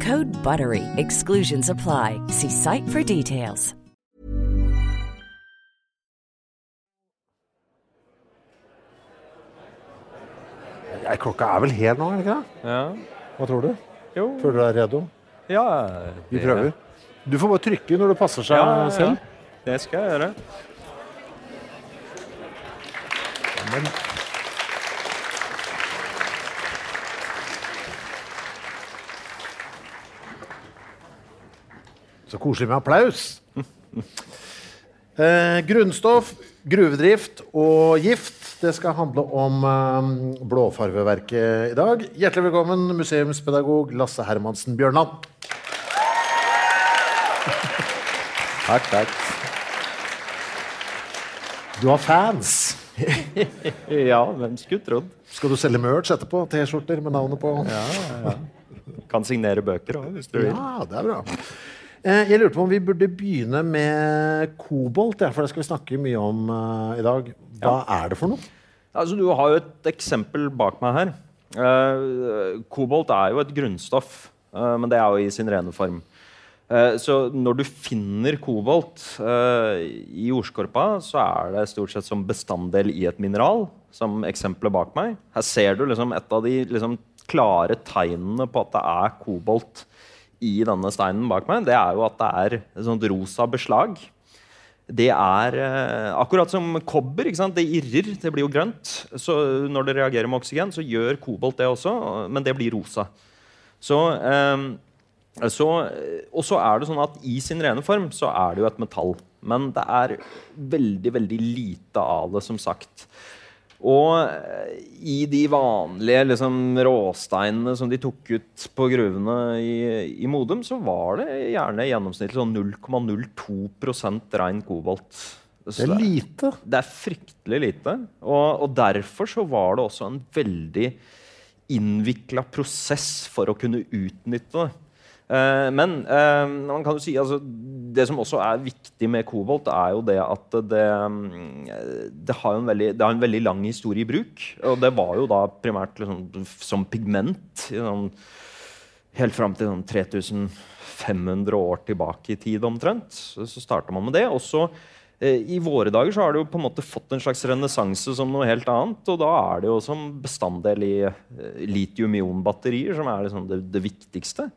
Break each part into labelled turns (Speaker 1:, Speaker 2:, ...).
Speaker 1: Code BUTTERY. Exclusions apply. See site for details.
Speaker 2: Klokka er vel her nå, er det ikke det?
Speaker 3: Ja.
Speaker 2: Hva tror du?
Speaker 3: Jo.
Speaker 2: Føler du deg redo?
Speaker 3: Ja,
Speaker 2: Vi prøver. Du får bare trykke når det passer seg
Speaker 3: Ja, ja, ja.
Speaker 2: selv.
Speaker 3: Det skal jeg gjøre.
Speaker 2: Men Så koselig med applaus. Eh, grunnstoff, gruvedrift og gift. Det skal handle om eh, blåfarveverket i dag. Hjertelig velkommen, museumspedagog Lasse Hermansen Bjørnland.
Speaker 3: Takk, takk.
Speaker 2: Du har fans.
Speaker 3: Ja, hvem skulle trodd?
Speaker 2: Skal du selge merch etterpå? T-skjorter med navnet på?
Speaker 3: Kan signere bøker òg, hvis du vil.
Speaker 2: Ja, det er bra. Eh, Jeg lurte på om vi burde begynne med kobolt, ja, for det skal vi snakke mye om eh, i dag. Hva er det for noe?
Speaker 3: Altså, du har jo et eksempel bak meg her. Eh, kobolt er jo et grunnstoff, men det er jo i sin rene form. Så når du finner kobolt i jordskorpa, så er det stort sett som bestanddel i et mineral, som eksempelet bak meg. Her ser du liksom et av de liksom, klare tegnene på at det er kobolt i denne steinen bak meg. Det er jo at det er et sånt rosa beslag det er eh, akkurat som kobber. Det irrer, det blir jo grønt. Så når det reagerer med oksygen, så gjør kobolt det også, men det blir rosa. Så, eh, så, og så er det sånn at i sin rene form så er det jo et metall. Men det er veldig, veldig lite av det, som sagt. Og eh, i de vanlige liksom, råsteinene som de tok ut på gruvene i, i Modum, så var det gjerne gjennomsnittlig sånn 0,02 rein kobolt. Så
Speaker 2: Det er lite.
Speaker 3: det er fryktelig lite. Og, og derfor så var det også en veldig innvikla prosess for å kunne utnytte det. Eh, men eh, man kan jo si altså, det som også er viktig med kobolt, er jo det at det, mm, det, har, en veldig, det har en veldig lang historie i bruk. Og det var jo da primært liksom, som pigment sånn, helt fram til sånn 3500 år tilbake i tid omtrent. Så, så starta man med det. Og så eh, i våre dager så har det jo på en måte fått en slags renessanse som noe helt annet. Og da er det jo som bestanddel i litium-ion-batterier som er liksom det, det viktigste.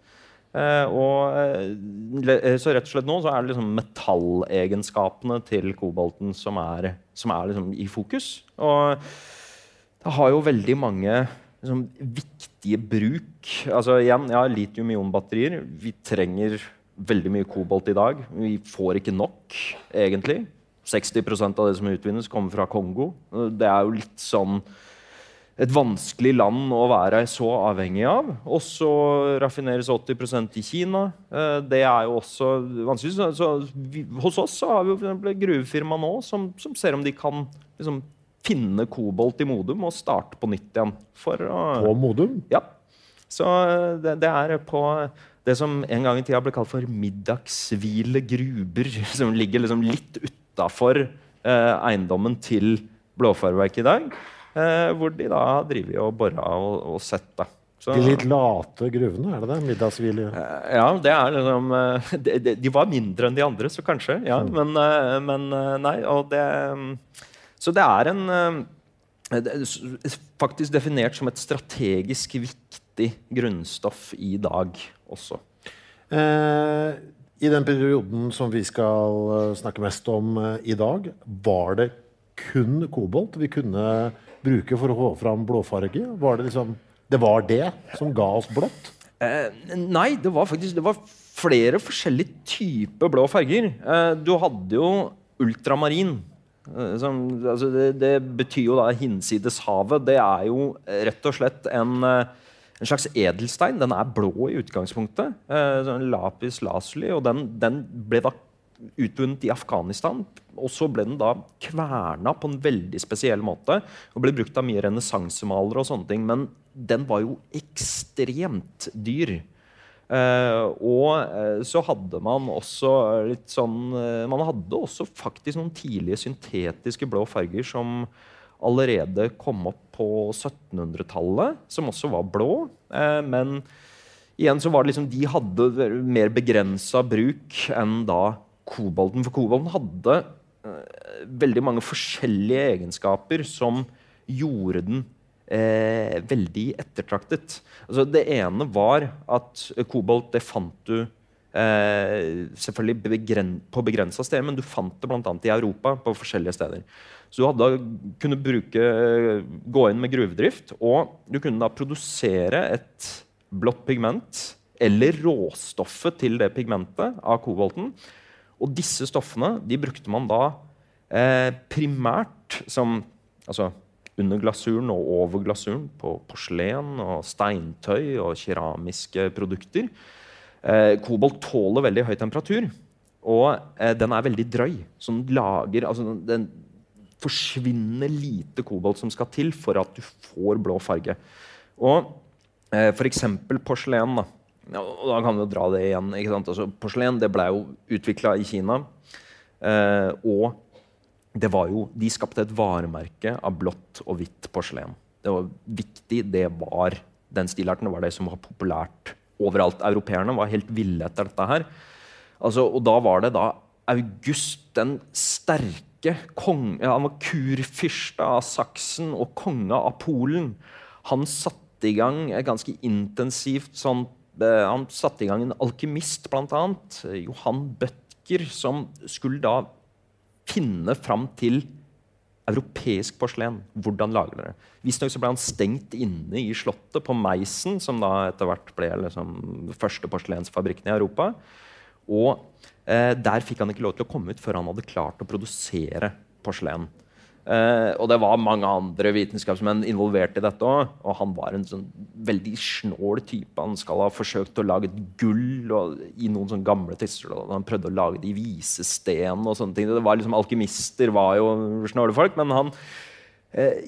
Speaker 3: Eh, og, eh, eh, så rett og slett nå så er det liksom metallegenskapene til kobolten som er, som er liksom i fokus. Og det har jo veldig mange liksom, viktige bruk. Altså igjen, ja, Litium-ion-batterier. Vi trenger veldig mye kobolt i dag. Vi får ikke nok, egentlig. 60% av det som utvinnes, kommer fra Kongo. Det er jo litt sånn et vanskelig land å være så avhengig av. Og så raffineres 80% i Kina. Eh, Det er jo også vanskelig. Så, så vi, hos oss så har vi et gruvefirma nå som, som ser om de kan liksom, finne kobolt i Modum og starte på nytt igjen. For å,
Speaker 2: På Modum.
Speaker 3: ja. Så eh, det, det er på det som en gang i tida ble kalt for middagshvile gruber, som ligger liksom litt utafor eh, eiendommen til Blåfarverket i dag. Eh, hvor de da driver og borer og, og setter. Så,
Speaker 2: De litt late gruvene, er det det? Middagshvile.
Speaker 3: eh, ja, det er liksom eh, de, de, de var mindre enn de andre, så kanskje. ja, Men, eh, men nei, og det mm, Så det er en faktisk definert som et strategisk viktig grunnstoff i dag også.
Speaker 2: Eh, I den perioden som vi skal snakke mest om i dag, var det kun kobolt vi kunne bruke for å få fram blåfarge? Var det liksom Det var det som ga oss blått?
Speaker 3: Eh, nei, det var faktisk det var flere forskjellige typer blå farger. Eh, du hadde jo ultramarin. Eh, som, altså det, det, betyr jo da hinsides havet. Det er jo rett og slett en, eh, en slags edelstein. Den er blå i utgangspunktet. Sånn lapis lazuli, og den, den ble da utvunnet i Afghanistan. Og så ble den da kverna på en veldig spesiell måte og ble brukt av mye renessansemalere. og sånne ting, Men den var jo ekstremt dyr. Uh, og uh, så hadde man også litt sånn uh, Man hadde også faktisk noen tidlige syntetiske blå farger som allerede kom opp på 1700-tallet, som også var blå. men igjen så var det liksom de hadde mer begrensa bruk enn da kobolten. For kobolten hadde uh, veldig mange forskjellige egenskaper som gjorde den uh, veldig ettertraktet. Altså, det ene var at kobolt det fant du uh, selvfølgelig begren på begrensa steder, men du fant det bl.a. i Europa på forskjellige steder. Så du hadde kunne bruke, gå inn med gruvedrift, og du kunne da produsere et blått pigment eller råstoffet til det pigmentet av kobolten og disse stoffene de brukte man da eh, primært som altså, under glasuren og over glasuren på porselen og steintøy og keramiske produkter. Eh, kobolt tåler veldig høy temperatur, og eh, den er veldig drøy. Så den lager altså, den forsvinner lite kobolt som skal til for at du får blå farge. Og eh, f.eks. porselen. da, og da kan vi jo dra det igjen. ikke sant? Altså, porselen det ble jo utvikla i Kina. Eh, og det var jo, de skapte et varemerke av blått og hvitt porselen. Det var viktig. det var Den stilarten det var det som var populært overalt. Europeerne var helt ville etter dette her. Altså, og da var det da August den sterke kong, ja, Han var kurfyrste av Saksen og konge av Polen. Han satte i gang et ganske intensivt sånt han satte i gang en alkymist, bl.a. Johan Bøttger, som skulle da finne fram til europeisk porselen. Hvordan lager dere Visstnok ble han stengt inne i slottet på Meisen, som da etter hvert ble liksom, første porselensfabrikken i Europa. Og eh, der fikk han ikke lov til å komme ut før han hadde klart å produsere porselen. Uh, og det var mange andre vitenskapsmenn involvert i dette òg. Og han var en sånn veldig snål type. Han skal ha forsøkt å lage gull og, i noen sånne gamle tester. Han prøvde å lage det i visesten og sånne ting. Det var liksom, Alkymister var jo snåle folk, men han eh,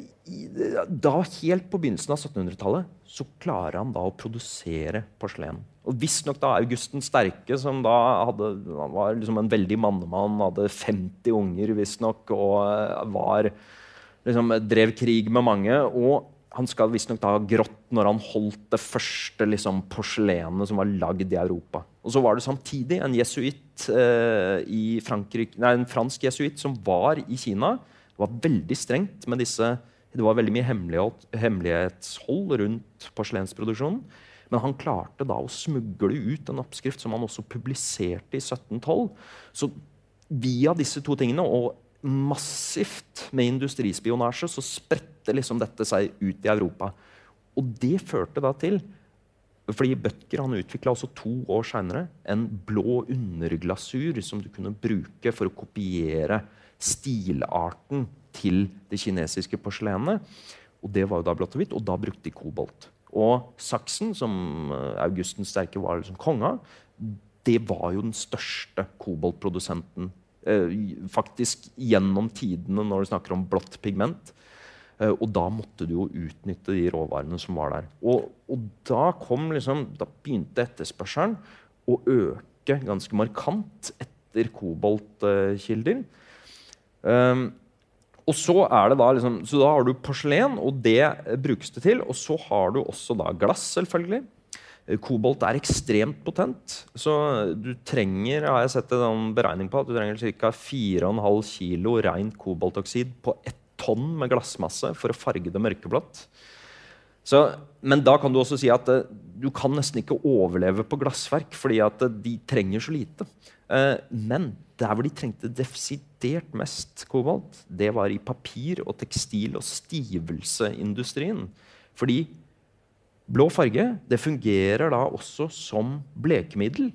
Speaker 3: da Helt på begynnelsen av 1700-tallet så klarer han da å produsere porselen. Og Visstnok August den sterke, som da hadde, var liksom en veldig mannemann, hadde 50 unger visstnok, og eh, var, liksom, drev krig med mange. og han skal visstnok ha grått når han holdt det første liksom, porselenet som var lagd i Europa. Og så var det samtidig en jesuit, eh, nei, en fransk jesuitt som var i Kina. Det var veldig strengt med disse Det var veldig mye hemmelighetshold rundt porselensproduksjonen. Men han klarte da å smugle ut en oppskrift som han også publiserte i 1712. Så via disse to tingene, og massivt med industrispionasje, så spredte liksom dette seg ut i Europa. Og det førte da til fordi Bøttger han utvikla også to år seinere en blå underglasur som du kunne bruke for å kopiere stilarten til det kinesiske porselenet. Og det var jo da blått og hvitt, og da brukte de kobolt. Og Saksen, som Augustens sterke var liksom konge det var jo den største koboltprodusenten eh, faktisk gjennom tidene når du snakker om blått pigment. Eh, og da måtte du jo utnytte de råvarene som var der. Og, og da, liksom, da begynte etterspørselen å øke ganske markant etter koboltkilder. Um, og så, er det da, liksom, så da har du porselen, og det brukes det til. Og så har du også da glass, selvfølgelig. Kobolt er ekstremt potent, så du trenger har jeg sett en beregning på, at du trenger ca. 4,5 kg rent koboltoksid på ett tonn med glassmasse for å farge det mørkeblått. Så, men da kan du også si at uh, du kan nesten ikke overleve på glassverk, fordi at uh, de trenger så lite. Uh, men der hvor de trengte desidert mest kobolt, det var i papir- og tekstil- og stivelseindustrien. Fordi Blå farge det fungerer da også som blekemiddel.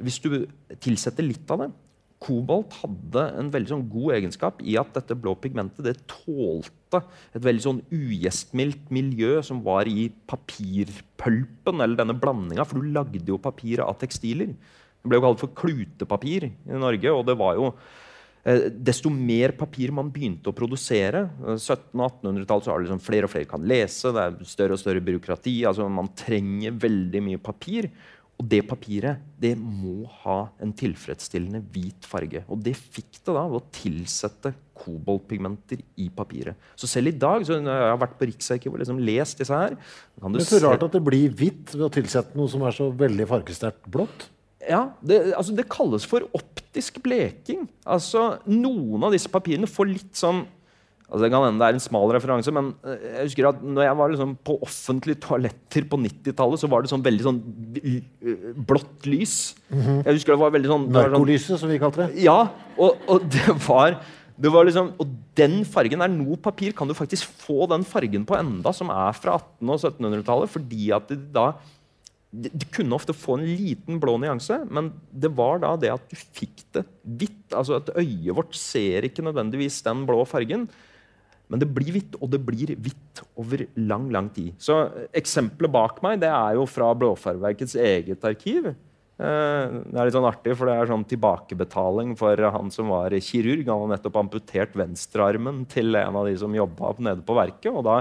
Speaker 3: Hvis du tilsetter litt av det. Kobolt hadde en veldig sånn god egenskap i at dette blå pigmentet det tålte et veldig sånn ugjestmildt miljø som var i papirpølpen, eller denne blandinga, for du lagde jo papiret av tekstiler. Det ble jo kalt for klutepapir i Norge, og det var jo Eh, desto mer papir man begynte å produsere 1700-1800-tallet så er det liksom flere og flere kan lese, det er større og større byråkrati. altså Man trenger veldig mye papir. Og det papiret det må ha en tilfredsstillende hvit farge. Og det fikk det da ved å tilsette koboltpigmenter i papiret. Så selv i dag så Jeg har vært på Riksarkivet og liksom lest disse her.
Speaker 2: det er så rart at det blir hvitt ved å tilsette noe som er så veldig fargesterkt blått.
Speaker 3: Ja, det, altså det kalles for optisk bleking. Altså, Noen av disse papirene får litt sånn altså Det kan hende det er en smal referanse, men eh, jeg husker at når jeg var liksom på offentlige toaletter på 90-tallet, så var det sånn veldig sånn blått lys. Mm -hmm. Jeg husker det var veldig sånn,
Speaker 2: Narkolyset, sånn, som vi kalte det.
Speaker 3: Ja, og, og det var det var liksom, og den fargen er noe papir kan du faktisk få den fargen på enda, som er fra 1800- og 1700-tallet, fordi at det da det, kunne ofte få en liten blå nyanse, men det var da det at du fikk det hvitt. altså at Øyet vårt ser ikke nødvendigvis den blå fargen, men det blir hvitt, og det blir hvitt over lang lang tid. Så Eksempelet bak meg det er jo fra Blåfarverkets eget arkiv. Eh, det er litt sånn artig, for det er sånn tilbakebetaling for han som var kirurg. Han har nettopp amputert venstrearmen til en av de som jobba nede på verket. og da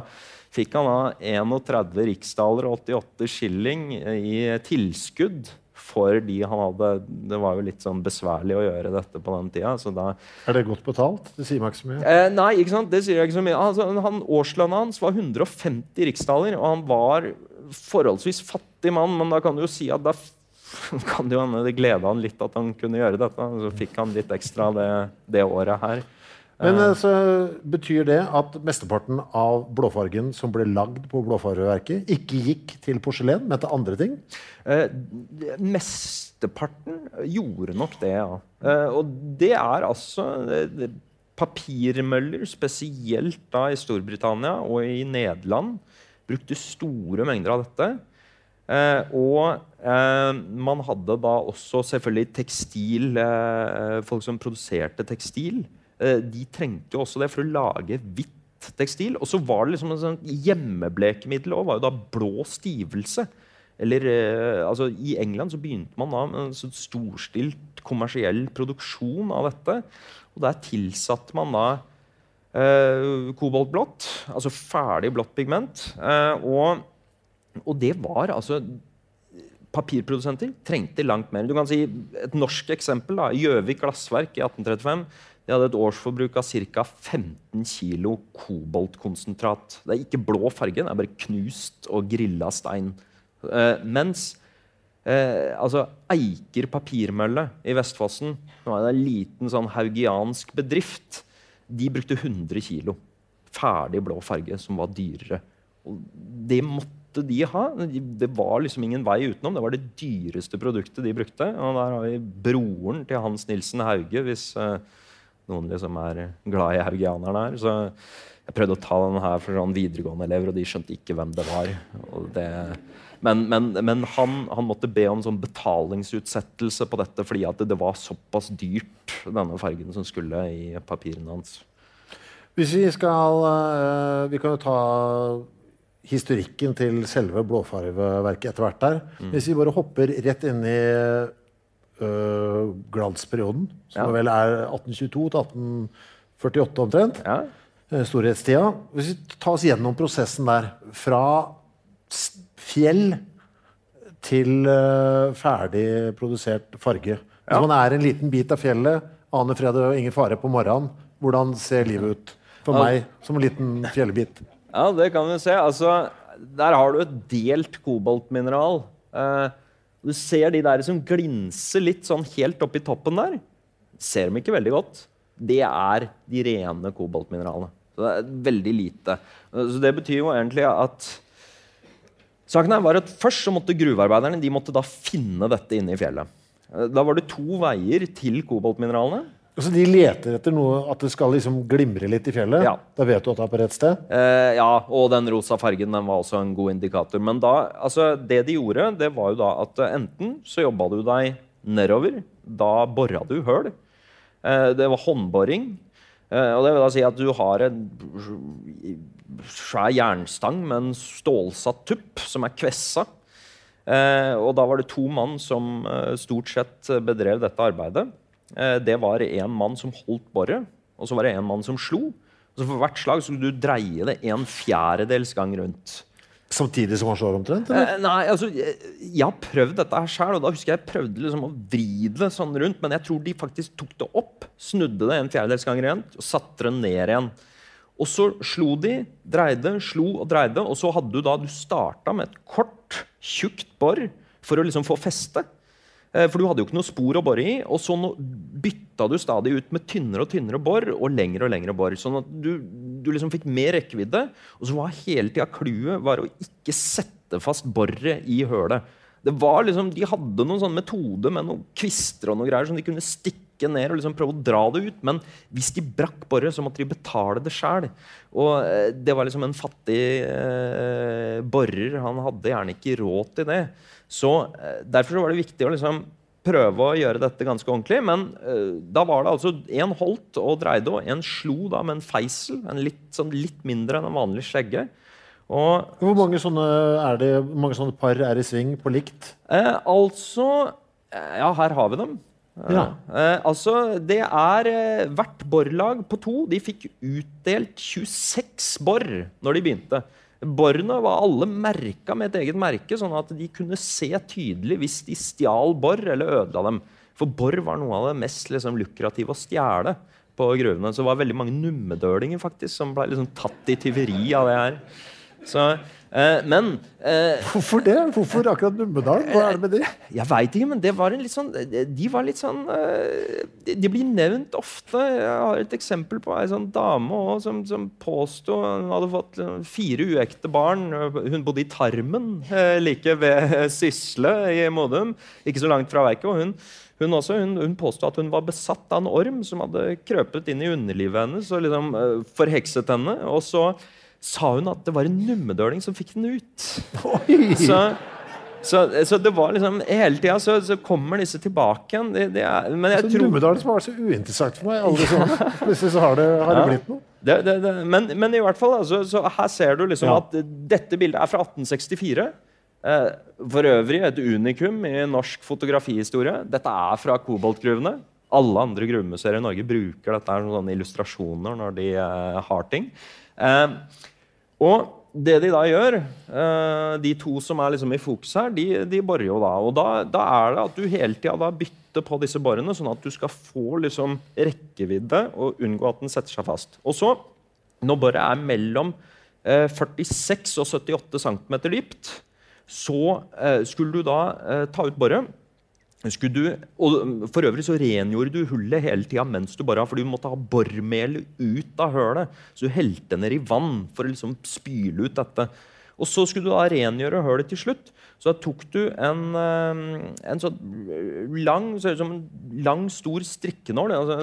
Speaker 3: fikk han da 31 riksdaler og 88 skilling i tilskudd fordi han hadde Det var jo litt sånn besværlig å gjøre dette på den tida. Så da,
Speaker 2: er det godt betalt? Det sier meg ikke så mye.
Speaker 3: Eh, nei, ikke sant? det sier jeg ikke så mye. Altså, han, årslønna hans var 150 riksdaler, og han var forholdsvis fattig mann, men da kan du jo si at da kan det jo hende det gleda han litt at han kunne gjøre dette. Så fikk han litt ekstra det, det året her.
Speaker 2: Men eh. så betyr det at mesteparten av blåfargen som ble lagd på blåfargeverket, ikke gikk til porselen, men til andre ting?
Speaker 3: Eh, mesteparten gjorde nok det, ja. Eh, og det er altså det, Papirmøller, spesielt da i Storbritannia og i Nederland, brukte store mengder av dette. Eh, og eh, man hadde da også selvfølgelig tekstil eh, Folk som produserte tekstil. Eh, de trengte jo også det for å lage hvitt tekstil. Og så var det liksom en sånn hjemmeblekemiddel òg, var jo da blå stivelse. Eller, eh, altså, I England så begynte man da med en sånn storstilt kommersiell produksjon av dette. Og der tilsatte man da eh, koboltblått, altså ferdig blått pigment. Eh, og og det var altså Papirprodusenter trengte langt mer. Du kan si Et norsk eksempel. da, Gjøvik glassverk i 1835 de hadde et årsforbruk av ca. 15 kg koboltkonsentrat. Det er ikke blå farge, det er bare knust og grilla stein. Eh, mens eh, altså Eiker papirmølle i Vestfossen, som var en liten sånn haugiansk bedrift, de brukte 100 kg ferdig blå farge, som var dyrere. Og det måtte de ha. Det var liksom ingen vei utenom. Det var det dyreste produktet de brukte. Og der har vi broren til Hans Nilsen Hauge, hvis uh, noen liksom er glad i haugianerne her. Så jeg prøvde å ta den her for sånn videregående-elever, og de skjønte ikke hvem det var. Det, men, men, men han, han, måtte be om sånn betalingsutsettelse på dette fordi at det, det var såpass dyrt, denne fargen som skulle i papirene hans.
Speaker 2: Hvis vi skal uh, Vi kan jo ta historikken til selve blåfarveverket etter hvert der. Mm. Hvis vi bare hopper rett inn i øh, glansperioden, som ja. vel er 1822 til 1848 omtrent, ja. Øh, storhetstida Hvis vi tar oss gjennom prosessen der, fra fjell til uh, ferdig produsert farge. Hvis ja. man er en liten bit av fjellet, aner fred og ingen fare på morgenen, hvordan ser livet ut for meg som en liten fjellbit?
Speaker 3: Ja, det kan vi se. Altså, der har du et delt koboltmineral. Eh, du ser de der som glinser litt sånn helt oppi toppen der. Ser dem ikke veldig godt. Det er de rene koboltmineralene. Så det er veldig lite. Så det betyr jo egentlig at Saken her var at Først så måtte gruvearbeiderne de måtte da finne dette inne i fjellet. Da var det to veier til koboltmineralene.
Speaker 2: Så de leter etter noe at det skal liksom glimre litt i fjellet?
Speaker 3: Ja.
Speaker 2: Da vet du at det er på rett sted?
Speaker 3: Eh, ja, og den rosa fargen den var også en god indikator. Men da, altså, det de gjorde, det var jo da at eh, enten så jobba du deg nedover. Da bora du høl. Eh, det var håndboring. Eh, og det vil da si at du har en svær jernstang med en stålsatt tupp som er kvessa. Eh, og da var det to mann som eh, stort sett bedrev dette arbeidet. Eh, det var en mann som holdt boret, og så var det en mann som slo. Og så For hvert slag skulle du dreie det en fjerdedels gang rundt.
Speaker 2: Samtidig som han slår omtrent? Eller?
Speaker 3: Eh, nei, altså, jeg, jeg har prøvd dette her sjøl, og da husker jeg jeg prøvde liksom å vri det sånn rundt, men jeg tror de faktisk tok det opp, snudde det en fjerdedels gang rundt og satte det ned igjen. Og så slo de, dreide, slo og dreide, og så hadde du da Du starta med et kort, tjukt bor for å liksom få feste. Eh, For du hadde jo ikke noe spor å bore i. Og så bytta du stadig ut med tynnere og tynnere bor og lengre og lengre bor. Sånn at du, du liksom fikk mer rekkevidde. Og så var hele tida clouet var å ikke sette fast boret i hølet. Det var liksom, De hadde noen sånn metode med noen kvister og noe greier som de kunne stikke ned og liksom prøve å dra det ut. Men hvis de brakk boret, så måtte de betale det sjæl. Og eh, det var liksom en fattig eh, borer. Han hadde gjerne ikke råd til det. Så eh, Derfor så var det viktig å liksom prøve å gjøre dette ganske ordentlig. Men uh, da var det altså én holdt og dreide, og en slo da med en feisel. En litt, sånn, litt mindre enn en vanlig skjegge. Og
Speaker 2: Hvor mange sånne, det, mange sånne par er i sving på likt?
Speaker 3: Uh, altså Ja, her har vi dem.
Speaker 2: Ja.
Speaker 3: eh, altså, det er Hvert borlag på to de fikk utdelt 26 bor når de begynte. Borene var alle merka med et eget merke, sånn at de kunne se tydelig hvis de stjal bor eller ødela dem. For bor var noe av det mest liksom, lukrative å stjele på gruvene. Så det var veldig mange nummedølinger faktisk, som ble liksom, tatt i tyveri av det her. Så, men eh,
Speaker 2: Hvorfor det? Hvorfor akkurat Numedal? Hva er det med det?
Speaker 3: jeg veit ikke, men det var sånn, de var litt sånn eh, De blir nevnt ofte. Jeg har et eksempel på ei sånn dame også, som, som påsto hun hadde fått eh, fire uekte barn. Hun bodde i Tarmen, eh, like ved Sysle i Modum, ikke så langt fra og hun hun, også, hun, hun påstod at hun var besatt av en orm som hadde krøpet inn i underlivet hennes og liksom eh, forhekset henne. Og så sa hun at det var en nummedøling som fikk den ut. Så, så, så det var liksom Hele tida så, så kommer disse tilbake igjen. Det, det er, men jeg
Speaker 2: Så
Speaker 3: tror
Speaker 2: Numedal som har vært så uinteressant for meg alle disse årene. Plutselig så har det, har det blitt noe.
Speaker 3: det, men, men i hvert fall, altså, så her ser du liksom
Speaker 2: Ja.
Speaker 3: at dette bildet er fra 1864. Eh, for øvrig et unikum i norsk fotografihistorie. Dette er fra koboltgruvene. Alle andre gruvemuseer i Norge bruker dette som sånne illustrasjoner når de eh, har ting. Eh, og det de da gjør, eh, de to som er liksom i fokus her, de, de borer jo da. Og da, da er det at du hele tida bytter på disse borene, sånn at du skal få liksom rekkevidde og unngå at den setter seg fast. Og så, når boret er mellom eh, 46 og 78 cm dypt, så eh, skulle du da eh, ta ut boret. Du, og for øvrig så rengjorde du hullet hele tida mens du bare for du måtte ha borrmel ut av hølet. Så du helte ned i vann for å liksom spyle ut dette. Og så skulle du da rengjøre hølet til slutt. Så da tok du en, eh, en sånn lang, så som lang, stor strikkenål. Altså,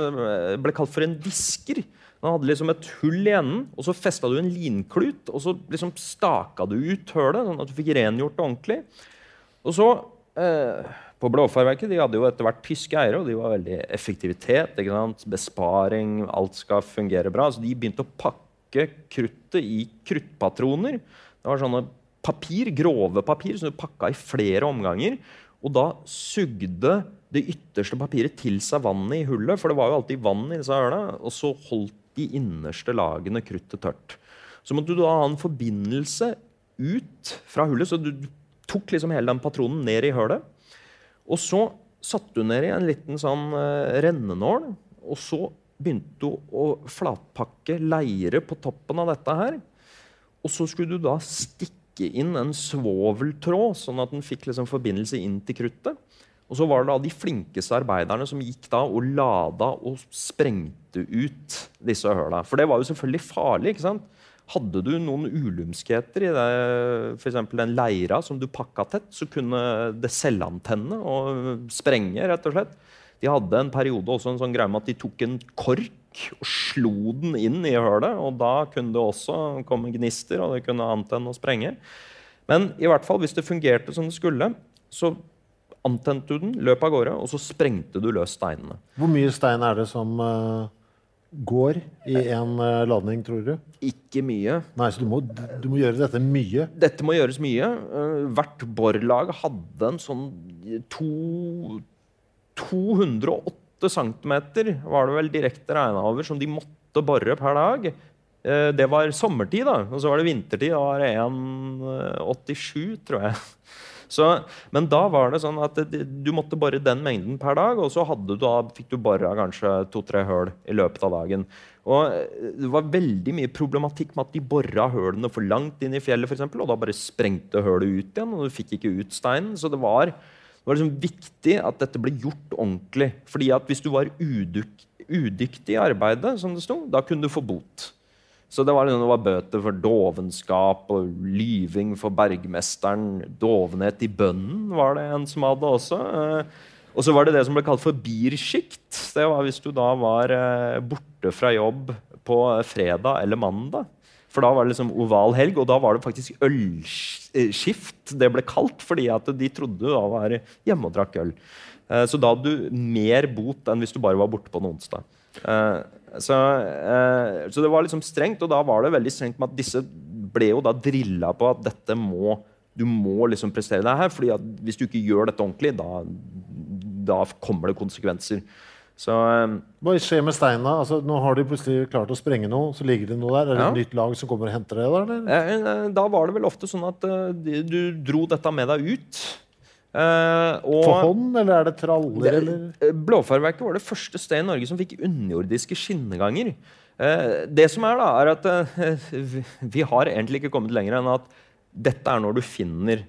Speaker 3: det ble kalt for en disker. Den hadde liksom et hull i enden, og så festa du en linklut. Og så liksom staka du ut hølet, sånn at du fikk rengjort det ordentlig. Og så eh, På Blåfarverket de hadde jo etter hvert tyske eiere, og de var veldig effektivitet. Besparing, alt skal fungere bra. Så de begynte å pakke kruttet i kruttpatroner. Det var sånne papir, grove papir som du pakka i flere omganger. Og da sugde det ytterste papiret til seg vannet i hullet, for det var jo alltid vann i disse ørene. og så holdt de innerste lagene kruttet tørt. Så måtte du da ha en forbindelse ut fra hullet, så du tok liksom hele den patronen ned i hølet. Og så satte du ned i en liten sånn eh, rennenål, og så begynte du å flatpakke leire på toppen av dette her. Og så skulle du da stikke inn en svoveltråd, sånn at den fikk liksom forbindelse inn til kruttet. Og så var det da de flinkeste arbeiderne som gikk da og lada og sprengte ut disse høla. For det var jo selvfølgelig farlig. ikke sant? Hadde du noen ulumskheter i det, f.eks. den leira som du pakka tett, så kunne det selvantenne og sprenge, rett og slett. De hadde en periode også en sånn greie med at de tok en kork og slo den inn i hølet. Og da kunne det også komme gnister, og det kunne antenne og sprenge. Men i hvert fall, hvis det fungerte som det skulle, så antente du den, løp av gårde, og så sprengte du løs steinene.
Speaker 2: Hvor mye stein er det som uh, går i en uh, ladning, tror du?
Speaker 3: Ikke mye.
Speaker 2: Nei, Så du må, du må gjøre dette mye?
Speaker 3: Dette må gjøres mye. Uh, hvert borlag hadde en sånn to, 208 cm, var det vel direkte regna over, som de måtte bore per dag. Det var sommertid, da. Og så var det vintertid. Da var det 1,87, tror jeg. Så, men da var det sånn at du måtte bore den mengden per dag, og så du da, fikk du bora kanskje to-tre høl i løpet av dagen. Og eh, Det var veldig mye problematikk med at de bora hølene for langt inn i fjellet, for eksempel, og da bare sprengte hølet ut igjen, og du fikk ikke ut steinen. Så det var, det var liksom viktig at dette ble gjort ordentlig. fordi at hvis du var udyktig i arbeidet, som det sto, da kunne du få bot. Så det var, liksom, det var, bøter for dovenskap og lyving for bergmesteren. Dovenhet i bønnen var det en som hadde også. Eh, og så var det det som ble kalt for birsjikt. Det var hvis du da var eh, borte fra jobb på fredag eller mandag. For da var det liksom oval helg, og da var det faktisk ølskift det ble kalt. Fordi at de trodde du da var hjemme og drakk øl. Eh, så da hadde du mer bot enn hvis du bare var borte på en onsdag. Så, eh, så, det var liksom strengt, og da var det veldig strengt med at disse ble jo da drilla på at dette må du må liksom prestere deg her, fordi at hvis du ikke gjør dette ordentlig, da, da kommer det konsekvenser. Så, eh,
Speaker 2: Hva skjer med steina? Altså, nå har de plutselig klart å sprenge noe. så ligger det noe der. Er det ja. et nytt lag som kommer og henter det?
Speaker 3: Der, eh, da var det vel ofte sånn at du dro dette med deg ut.
Speaker 2: Uh, For hånd, eller er det traller? Det,
Speaker 3: eh, Blåfarverket var det første stedet i Norge som fikk underjordiske skinneganger. Uh, det som er da, er at uh, vi har egentlig ikke kommet lenger enn at dette er når du finner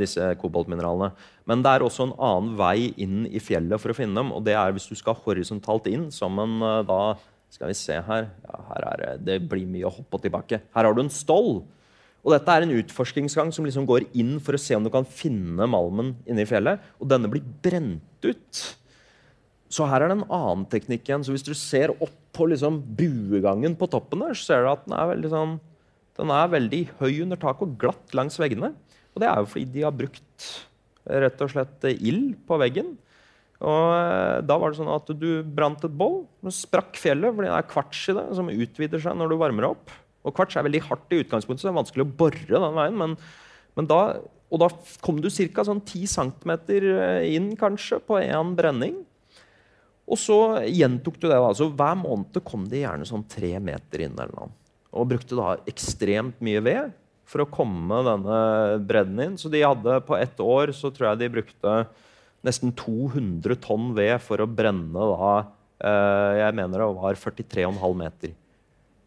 Speaker 3: disse koboltmineralene. Men det er også en annen vei inn i fjellet for å finne dem. Og det er hvis du skal horisontalt inn, som en da Skal vi se her. Ja, her er det, det blir mye å hoppe tilbake. Her har du en stoll. Og dette er en utforskingsgang som liksom går inn for å se om du kan finne malmen inne i fjellet. Og denne blir brent ut. Så her er det en annen teknikk igjen. Så hvis du ser opp på liksom buegangen på toppen der, så ser du at den er veldig, sånn, den er veldig høy under taket og glatt langs veggene. Og det er jo fordi de har brukt rett og slett ild på veggen. Og eh, da var det sånn at du brant et boll, og sprakk fjellet fordi det er kvarts i det som utvider seg når du varmer opp. Og kvarts er veldig hardt i utgangspunktet, så det er vanskelig å bore den veien. Men, men da, og da kom du ca. Sånn 10 cm inn kanskje på én brenning. Og så gjentok du det. da, så Hver måned kom de gjerne sånn tre meter inn. eller noe. Og brukte da ekstremt mye ved for å komme denne bredden inn. Så de hadde på ett år så tror jeg de brukte nesten 200 tonn ved for å brenne da eh, Jeg mener det var 43,5 meter.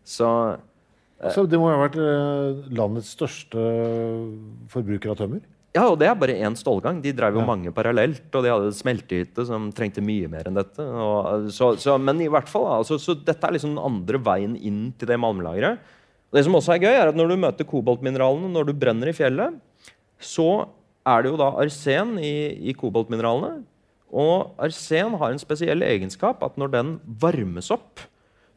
Speaker 3: Så
Speaker 2: så det må jo ha vært eh, landets største forbruker av tømmer?
Speaker 3: Ja, og det er bare én stålgang. De drev jo ja. mange parallelt. Og de hadde smeltehytte som trengte mye mer enn dette. Og, så, så, men i hvert fall, altså, så dette er liksom den andre veien inn til det malmlageret. Det som også er gøy, er at når du møter koboltmineralene når du brenner i fjellet, så er det jo da arsen i, i koboltmineralene. Og arsen har en spesiell egenskap at når den varmes opp,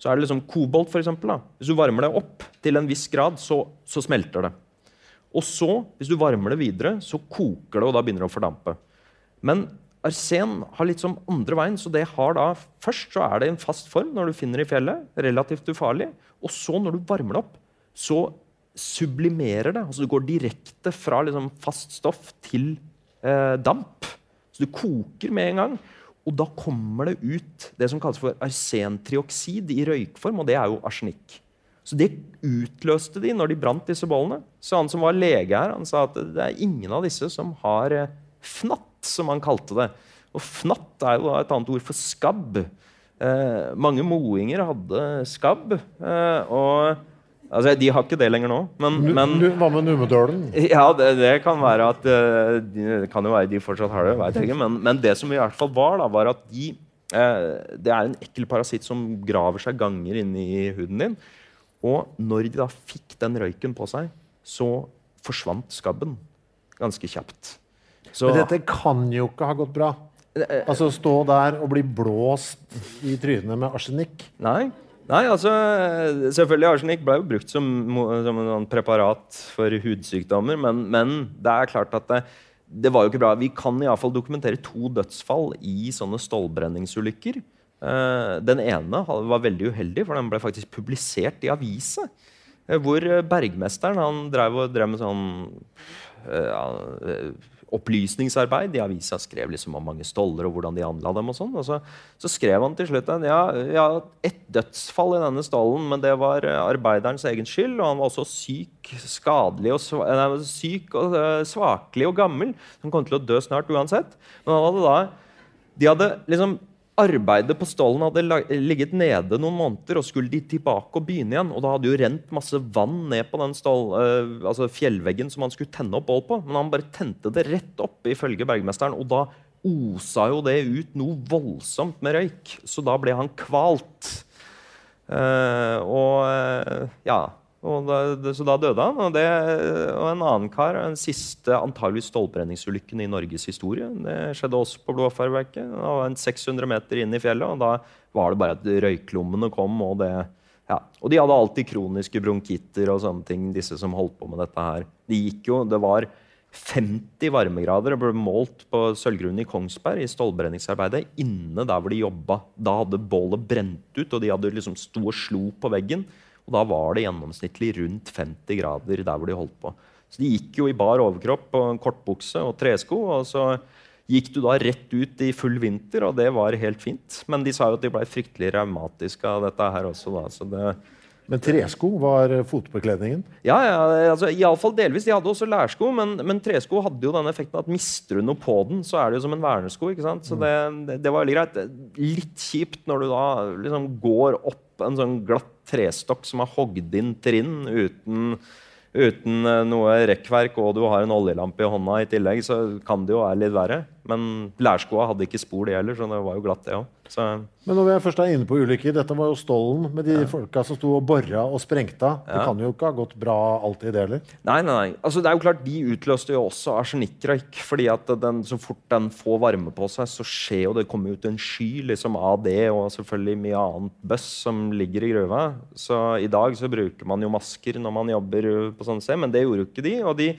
Speaker 3: så er det liksom kobolt, eksempel. Hvis du varmer det opp til en viss grad, så, så, smelter det. Og så, hvis du varmer det videre, så koker det, og da begynner det å fordampe. Men arsen har litt som andre veien. så det har da, Først så er det en fast form når du finner det i fjellet. Relativt ufarlig. Og så, når du varmer det opp, så sublimerer det. altså Du går direkte fra liksom, fast stoff til eh, damp. Så du koker med en gang. Og da kommer det ut det som kalles for arsentrioksid i røykform, og det er jo arsenikk. Så det utløste de når de brant disse bollene. Så han som var lege her, han sa at det er ingen av disse som har eh, fnatt, som han kalte det. Og fnatt er jo et annet ord for skabb. Eh, mange moinger hadde skabb. Eh, og Altså, De har ikke det lenger nå. Men, men
Speaker 2: Hva med Numedølen?
Speaker 3: Ja, det, det, kan være at eh, Det kan jo være de fortsatt har det. vet jeg ikke, men, men, det som i hvert fall var, da, var at de eh, Det er en ekkel parasitt som graver seg ganger inn i huden din. Og når de da fikk den røyken på seg, så forsvant skabben ganske kjapt.
Speaker 2: Så, men dette kan jo ikke ha gått bra? Altså stå der og bli blåst i trynet med arsenikk?
Speaker 3: Nei. Nei, altså Selvfølgelig arsenikk ble jo brukt som, som en sånn preparat for hudsykdommer, men, men, det er klart at det, det var jo ikke bra. Vi kan iallfall dokumentere to dødsfall i sånne stålbrenningsulykker. Uh, den ene var veldig uheldig, for den ble faktisk publisert i avisa. Uh, hvor bergmesteren han drev, drev med sånn uh, opplysningsarbeid. I avisa skrev liksom om mange stoller og hvordan de handla dem. og sånn. Og så, så, skrev han til slutt at ja, ja, ett dødsfall i denne stollen, men det var eh, arbeiderens egen skyld. Og han var også syk, skadelig og, nei, syk og uh, svakelig og gammel. Han kom til å dø snart uansett. Men han hadde da de hadde liksom Arbeidet på stallen hadde ligget nede noen måneder, og skulle de tilbake og begynne igjen. Og da hadde jo rent masse vann ned på den stål, uh, altså fjellveggen som han skulle tenne opp bål på. Men han bare tente det rett opp, ifølge bergmesteren. Og da osa jo det ut noe voldsomt med røyk. Så da ble han kvalt. Uh, og uh, ja da, så da døde han. Og, det, og en annen kar, den siste antageligvis stålbrenningsulykken i Norges historie. Det skjedde også på Blåfarverket. Det var en 600 meter inn i fjellet, og da var det bare at røyklommene kom. Og, det, ja. og de hadde alltid kroniske bronkitter og sånne ting, disse som holdt på med dette her. De gikk jo, det var 50 varmegrader og ble målt på sølvgrunnen i Kongsberg i stålbrenningsarbeidet inne der hvor de jobba. Da hadde bålet brent ut, og de hadde liksom sto og slo på veggen. Og da var det gjennomsnittlig rundt 50 grader der hvor de holdt på. Så de gikk jo i bar overkropp og kortbukse og tresko. Og så gikk du da rett ut i full vinter, og det var helt fint. Men de sa jo at de ble fryktelig raumatiske av dette her også. da, så det...
Speaker 2: Men tresko var fotbekledningen?
Speaker 3: Ja, ja altså, iallfall delvis. De hadde også lærsko, men, men, tresko hadde jo den effekten at mister du noe på den, så er det jo som en vernesko. ikke sant? Så det, det, det var veldig greit. Litt kjipt når du da liksom går opp en sånn glatt trestokk som er hogd inn trinn uten, uten eh, noe rekkverk, og du har en oljelampe i hånda i tillegg, så kan det jo være litt verre. Men lærskoa hadde ikke spor, de heller, så det var jo glatt, det òg.
Speaker 2: Men når vi først er inne på ulykker, dette var jo Stollen med de ja. folka som sto og bora og sprengta. Ja. Det kan jo ikke ha gått bra alltid, det heller?
Speaker 3: Nei, nei, nei. Altså, det er jo klart, De utløste jo også arsenikkrøyk. fordi at den, så fort den får varme på seg, så skjer jo det kommer ut en sky liksom, av det og selvfølgelig mye annet bøss som ligger i gruva. Så i dag så bruker man jo masker når man jobber på sånn steder, men det gjorde jo ikke de. og de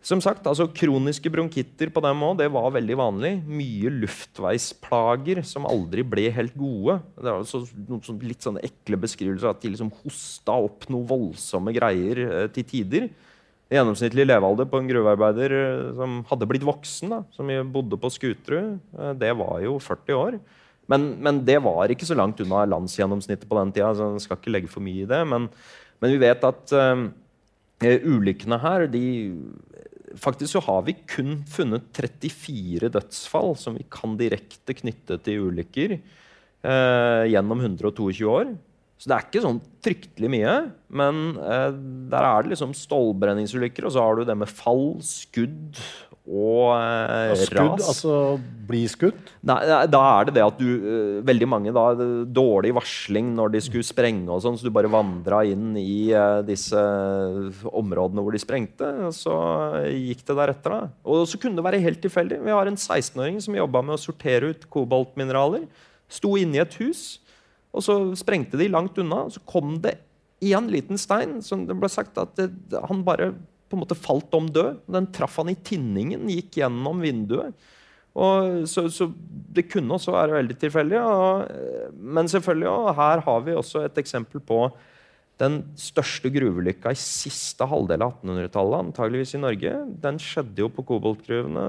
Speaker 3: som sagt, altså Kroniske bronkitter på dem også, det var veldig vanlig. Mye luftveisplager som aldri ble helt gode. Det var så, noen sånn, litt sånne ekle beskrivelser at de liksom hosta opp noe voldsomme greier eh, til tider. Gjennomsnittlig levealder på en gruvearbeider eh, som hadde blitt voksen, da, som bodde på Skuterud, eh, det var jo 40 år. Men, men, det var ikke så langt unna landsgjennomsnittet på den tida. så jeg skal ikke legge for mye i det, Men, men vi vet at eh, ulykkene her de Faktisk så har vi kun funnet 34 dødsfall som vi kan direkte knytte til ulykker eh, gjennom 122 år. Så det er ikke sånn fryktelig mye. Men eh, der er det liksom stålbrenningsulykker, og så har du det med fall, skudd og eh,
Speaker 2: skudd, ras. Altså bli skutt?
Speaker 3: Nei, da er det det at du uh, Veldig mange da Dårlig varsling når de skulle sprenge, og sånn, så du bare vandra inn i eh, disse områdene hvor de sprengte. Og så gikk det deretter. da. Og så kunne det være helt tilfeldig. Vi har en 16-åring som jobba med å sortere ut koboltmineraler. Sto inne i et hus, og så sprengte de langt unna. og Så kom det én liten stein som det ble sagt at det, han bare på en måte falt om død. Den traff han i tinningen, gikk gjennom vinduet. Og så, så, det kunne også være veldig tilfeldig. Og, men selvfølgelig, og her har vi også et eksempel på den største gruvelykka i siste halvdel av 1800-tallet, antageligvis i Norge. Den skjedde jo på koboltgruvene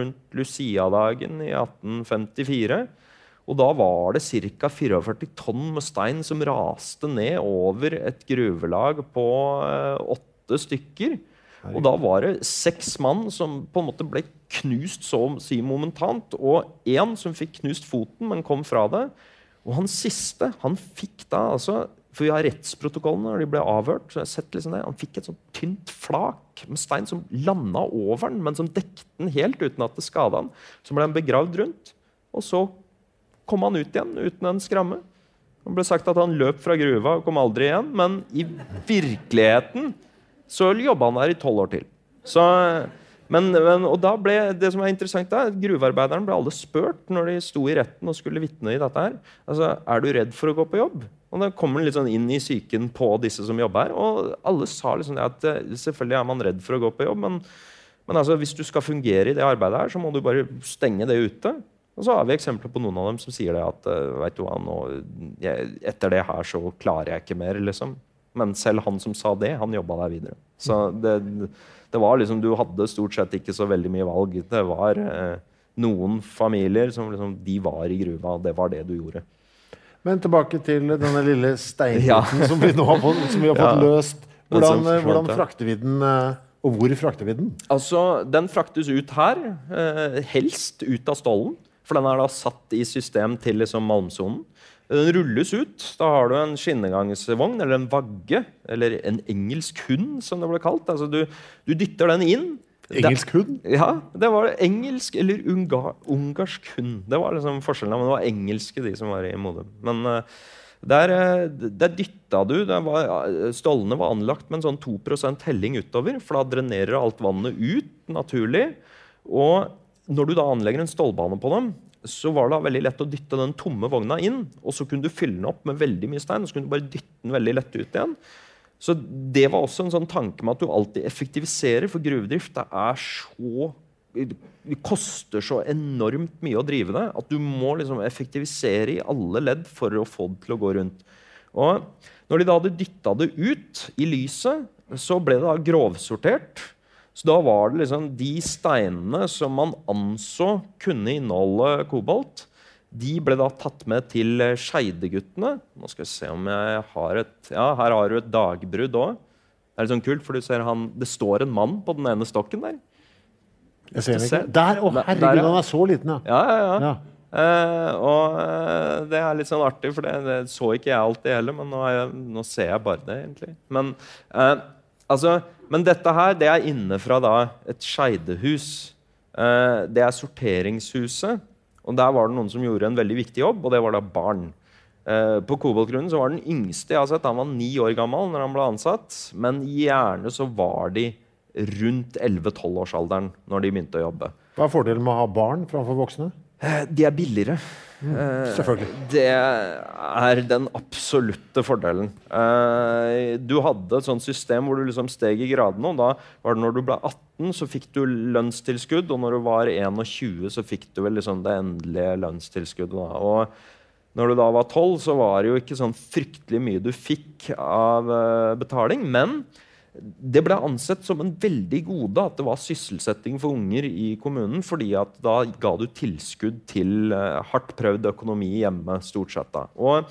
Speaker 3: rundt Lucia-dagen i 1854. Og da var det ca. 44 tonn med stein som raste ned over et gruvelag på 8 eh, åtte stykker. Og da var det seks mann som på en måte ble knust så å si momentant. Og én som fikk knust foten, men kom fra det. Og han siste han fikk da altså For vi har rettsprotokollene når de ble avhørt. så jeg har sett liksom det, Han fikk et sånt tynt flak med stein som landa over den, men som dekte den helt uten at det skada han. Så ble han begravd rundt. Og så kom han ut igjen uten en skramme. Det ble sagt at han løp fra gruva og kom aldri igjen, men i virkeligheten så jobba han der i tolv år til. Så Men, men, og da ble, det som er interessant da, Gruvearbeiderne ble alle spurt når de sto i retten og skulle vitne i dette. her. Altså, Er du redd for å gå på jobb? Og Da kommer litt sånn inn i psyken på disse som jobber her. Og alle sa liksom at eh, selvfølgelig er man redd for å gå på jobb, men, men altså, hvis du skal fungere i det arbeidet her, så må du bare stenge det ute. Og så har vi eksempler på noen av dem som sier det at uh, vet du hva, nå, jeg, etter det her så klarer jeg ikke mer. liksom. Men selv han som sa det, han jobba der videre. Så det, det, var liksom, Du hadde stort sett ikke så veldig mye valg. Det var eh, noen familier som liksom, de var i gruva, og det var det du gjorde.
Speaker 2: Men tilbake til denne lille steinbiten ja. som vi nå har fått, som vi har fått ja. løst. Hvordan, hvordan frakter vi den? Uh, og hvor frakter vi den?
Speaker 3: Altså, Den fraktes ut her. Eh, helst ut av stollen. For den er da satt i system til liksom malmsonen. Den rulles ut. Da har du en skinnegangsvogn eller en vagge. Eller en engelsk hund, som det ble kalt. Altså, du, du dytter den inn.
Speaker 2: Engelsk hund?
Speaker 3: Ja, det var engelsk eller unga, ungarsk hund. Det var liksom forskjellen. Men det var engelske, de som var i Modum. Men uh, der, eh, der dytta du var, Stallene var anlagt med en sånn 2% helling utover, for da drenerer alt vannet ut naturlig. Og når du da anlegger en stålbane på dem, så var det veldig lett å dytte den tomme vogna inn. Og så kunne du fylle den opp med veldig mye stein, og så kunne du bare dytte den veldig lett ut igjen. Så det var også en sånn tanke med at du alltid effektiviserer, for gruvedrift det er så det koster så enormt mye å drive det at du må liksom effektivisere i alle ledd for å få det til å gå rundt. Og når de da hadde dytta det ut i lyset, så ble det da grovsortert. Så da var det liksom de steinene som man anså kunne inneholde kobolt, de ble da tatt med til Skeideguttene. Nå skal vi se om jeg har et Ja, her har du et dagbrudd òg. Det er litt sånn kult, for du ser han, det står en mann på den ene stokken der.
Speaker 2: Jeg ser ikke. Der! Å, herregud, der, han er så liten,
Speaker 3: ja. Ja, ja, ja. ja. Uh, og uh, det er litt sånn artig, for det, det så ikke jeg alltid heller. Men nå, jeg, nå, ser jeg bare det, egentlig. Men, uh, altså, men dette her, det er inne fra da, et skeidehus. det er sorteringshuset. Og der var det noen som gjorde en veldig viktig jobb, og det var da barn. på Koboltgrunnen var den yngste jeg har sett, han var ni år gammel når han ble ansatt. Men gjerne så var de rundt 11-12-årsalderen når de begynte å jobbe.
Speaker 2: Hva er fordelen med å ha barn framfor voksne?
Speaker 3: Eh, de er billigere.
Speaker 2: Mm, selvfølgelig.
Speaker 3: Det er den absolutte fordelen. Eh, du hadde et sånt system hvor du liksom steg i gradene. og da var det Når du ble 18, så fikk du lønnstilskudd. Og når du var 21, så fikk du vel liksom det endelige lønnstilskuddet. Og når du da var 12, så var det jo ikke sånn fryktelig mye du fikk av betaling. Men det ble ansett som en veldig gode at det var sysselsetting for unger i kommunen, fordi at da ga du tilskudd til uh, hardt prøvd økonomi hjemme. stort sett da. Og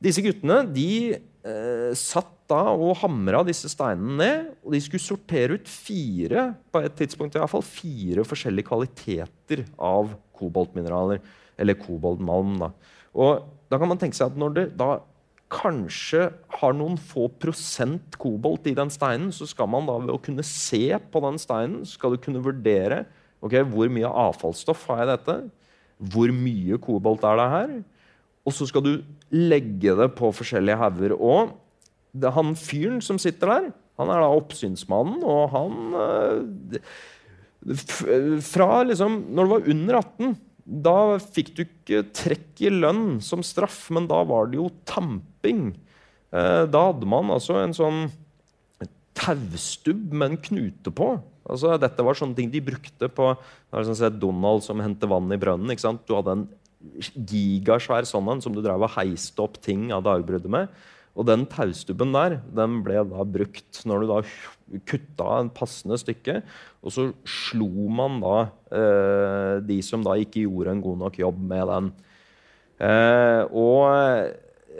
Speaker 3: disse guttene de eh, satt da og hamra disse steinene ned. Og de skulle sortere ut fire på et tidspunkt i hvert fall, fire forskjellige kvaliteter av koboltmineraler. Eller koboltmalm. da. Og da kan man tenke seg at når det da kanskje har noen få prosent kobolt i den steinen, så skal man da ved å kunne se på den steinen skal du kunne vurdere okay, hvor mye avfallsstoff har jeg dette. Hvor mye kobolt er det her? Og så skal du legge det på forskjellige hauger. Og det, han fyren som sitter der, han er da oppsynsmannen, og han øh, Fra liksom Når du var under 18 da fikk du ikke trekk i lønn som straff, men da var det jo tamping. Eh, da hadde man altså en sånn taustubb med en knute på. Altså, dette var sånne ting de brukte på sånn Donald som henter vann i brønnen. Du hadde en gigasvær sånn en som du drev og heiste opp ting av dagbruddet med. Og den taustubben der den ble da brukt når du da kutta en passende stykke. Og så slo man da eh, de som da ikke gjorde en god nok jobb med den. Eh, og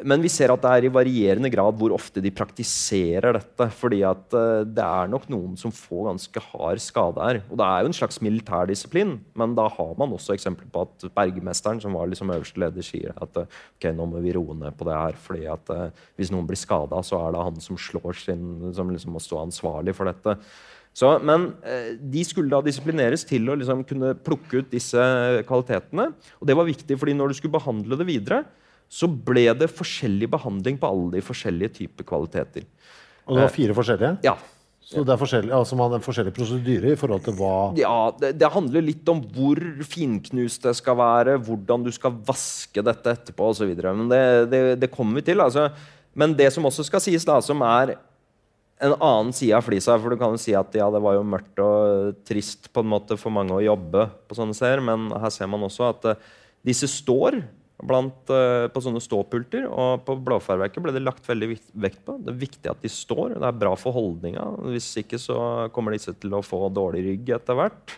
Speaker 3: men vi ser at det er i varierende grad hvor ofte de praktiserer dette. fordi at uh, det er nok noen som får ganske hard skade her. Og det er jo en slags militærdisiplin, men da har man også eksempler på at bergmesteren, som var liksom øverste leder, sier at uh, ok, nå må vi roe ned på det her. fordi at uh, hvis noen blir skada, så er det han som slår sin, som liksom må stå ansvarlig for dette. Så, men de skulle da disiplineres til å liksom kunne plukke ut disse kvalitetene. Og det var viktig, fordi når du skulle behandle det videre, så ble det forskjellig behandling på alle de forskjellige typer kvaliteter.
Speaker 2: Og det var fire forskjellige?
Speaker 3: Ja.
Speaker 2: Så det er forskjellig, altså man har forskjellige prosedyrer i forhold til hva
Speaker 3: Ja, det, det handler litt om hvor finknust det skal være, hvordan du skal vaske dette etterpå osv. Men det, det, det kommer vi til. Altså. Men det som også skal sies, da, som er en annen side av flisa For du kan jo si at ja, det var jo mørkt og trist på en måte for mange å jobbe på sånne steder, men her ser man også at uh, disse står blant, uh, på sånne ståpulter. Og på blåfarverket ble det lagt veldig vekt på. Det er viktig at de står. Det er bra for holdninga. Hvis ikke så kommer disse til å få dårlig rygg etter hvert.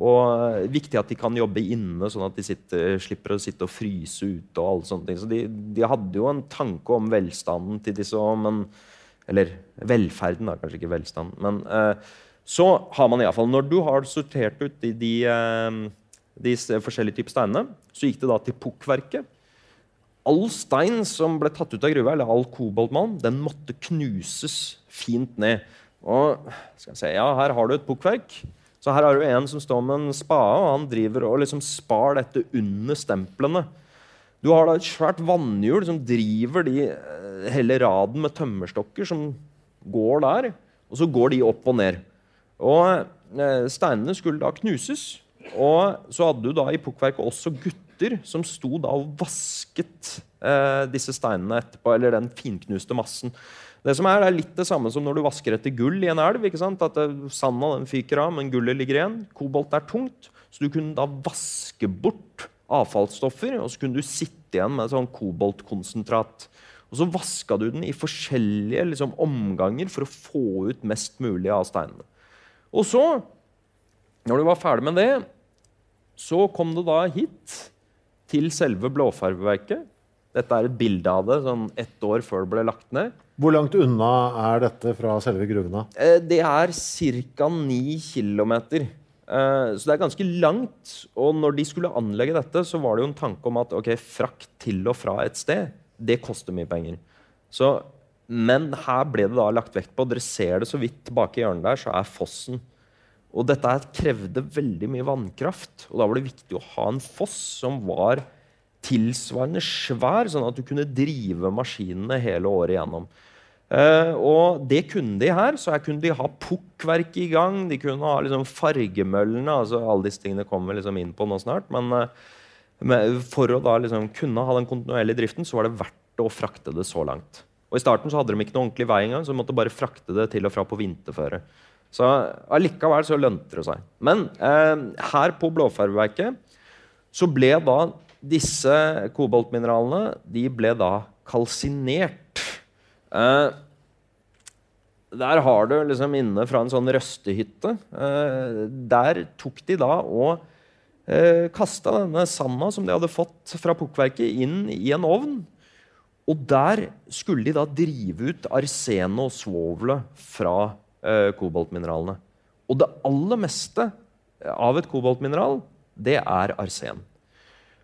Speaker 3: Og uh, viktig at de kan jobbe inne, sånn at de sitter, slipper å sitte og fryse ute. og alle sånne ting. Så de, de hadde jo en tanke om velstanden til disse òg, men Eller velferden, da, kanskje ikke velstand. Men uh, så har man iallfall Når du har sortert ut de, de de forskjellige typer steinene. Så gikk det da til pukkverket. All stein som ble tatt ut av gruva, eller all koboltmalm, den måtte knuses fint ned. Og skal jeg se, ja, Her har du et pukkverk. Så her har du en som står med en spade, og han driver og liksom spar dette under stemplene. Du har da et svært vannhjul som driver de eh, hele raden med tømmerstokker som går der. Og så går de opp og ned. Og eh, steinene skulle da knuses. Og så hadde du da i pukkverket også gutter som sto da og vasket eh, disse steinene etterpå, eller den finknuste massen. Det som er, det er litt det samme som når du vasker etter gull i en elv. ikke sant? At eh, Sanda den fyker av, men gullet ligger igjen. Kobolt er tungt. Så du kunne da vaske bort avfallsstoffer, og så kunne du sitte igjen med sånn koboltkonsentrat. Og så vaska du den i forskjellige liksom, omganger for å få ut mest mulig av steinene. Og så, når du var ferdig med det, så kom det da hit til selve blåfarveverket. Dette er et bilde av det sånn ett år før det ble lagt ned.
Speaker 2: Hvor langt unna er dette fra selve gruvene?
Speaker 3: Eh, det er ca. 9 km. Så det er ganske langt. Og når de skulle anlegge dette, så var det jo en tanke om at ok, frakt til og fra et sted, det koster mye penger. Så, men her ble det da lagt vekt på Dere ser det så vidt bak i hjørnet der, så er fossen. Og dette krevde veldig mye vannkraft. Og da var det viktig å ha en foss som var tilsvarende svær, sånn at du kunne drive maskinene hele året igjennom. Uh, og det kunne de her. Så her kunne de ha pukkverket i gang. De kunne ha liksom, fargemøllene. altså Alle disse tingene kommer vi liksom inn på nå snart. Men uh, for å da liksom kunne ha den kontinuerlige driften, så var det verdt å frakte det så langt. Og I starten så hadde de ikke noe ordentlig vei engang, så de måtte bare frakte det til og fra på vinterføre. Så allikevel så lønte det seg. Men eh, her på Blåfarveverket så ble da disse koboltmineralene de ble da kalsinert. Eh, der har du liksom inne fra en sånn røstehytte. Eh, der tok de da og eh, kasta denne sanda som de hadde fått fra pukkverket, inn i en ovn. Og der skulle de da drive ut arsenet og svovelet fra koboltmineralene. Og det aller meste av et koboltmineral, det er arsen.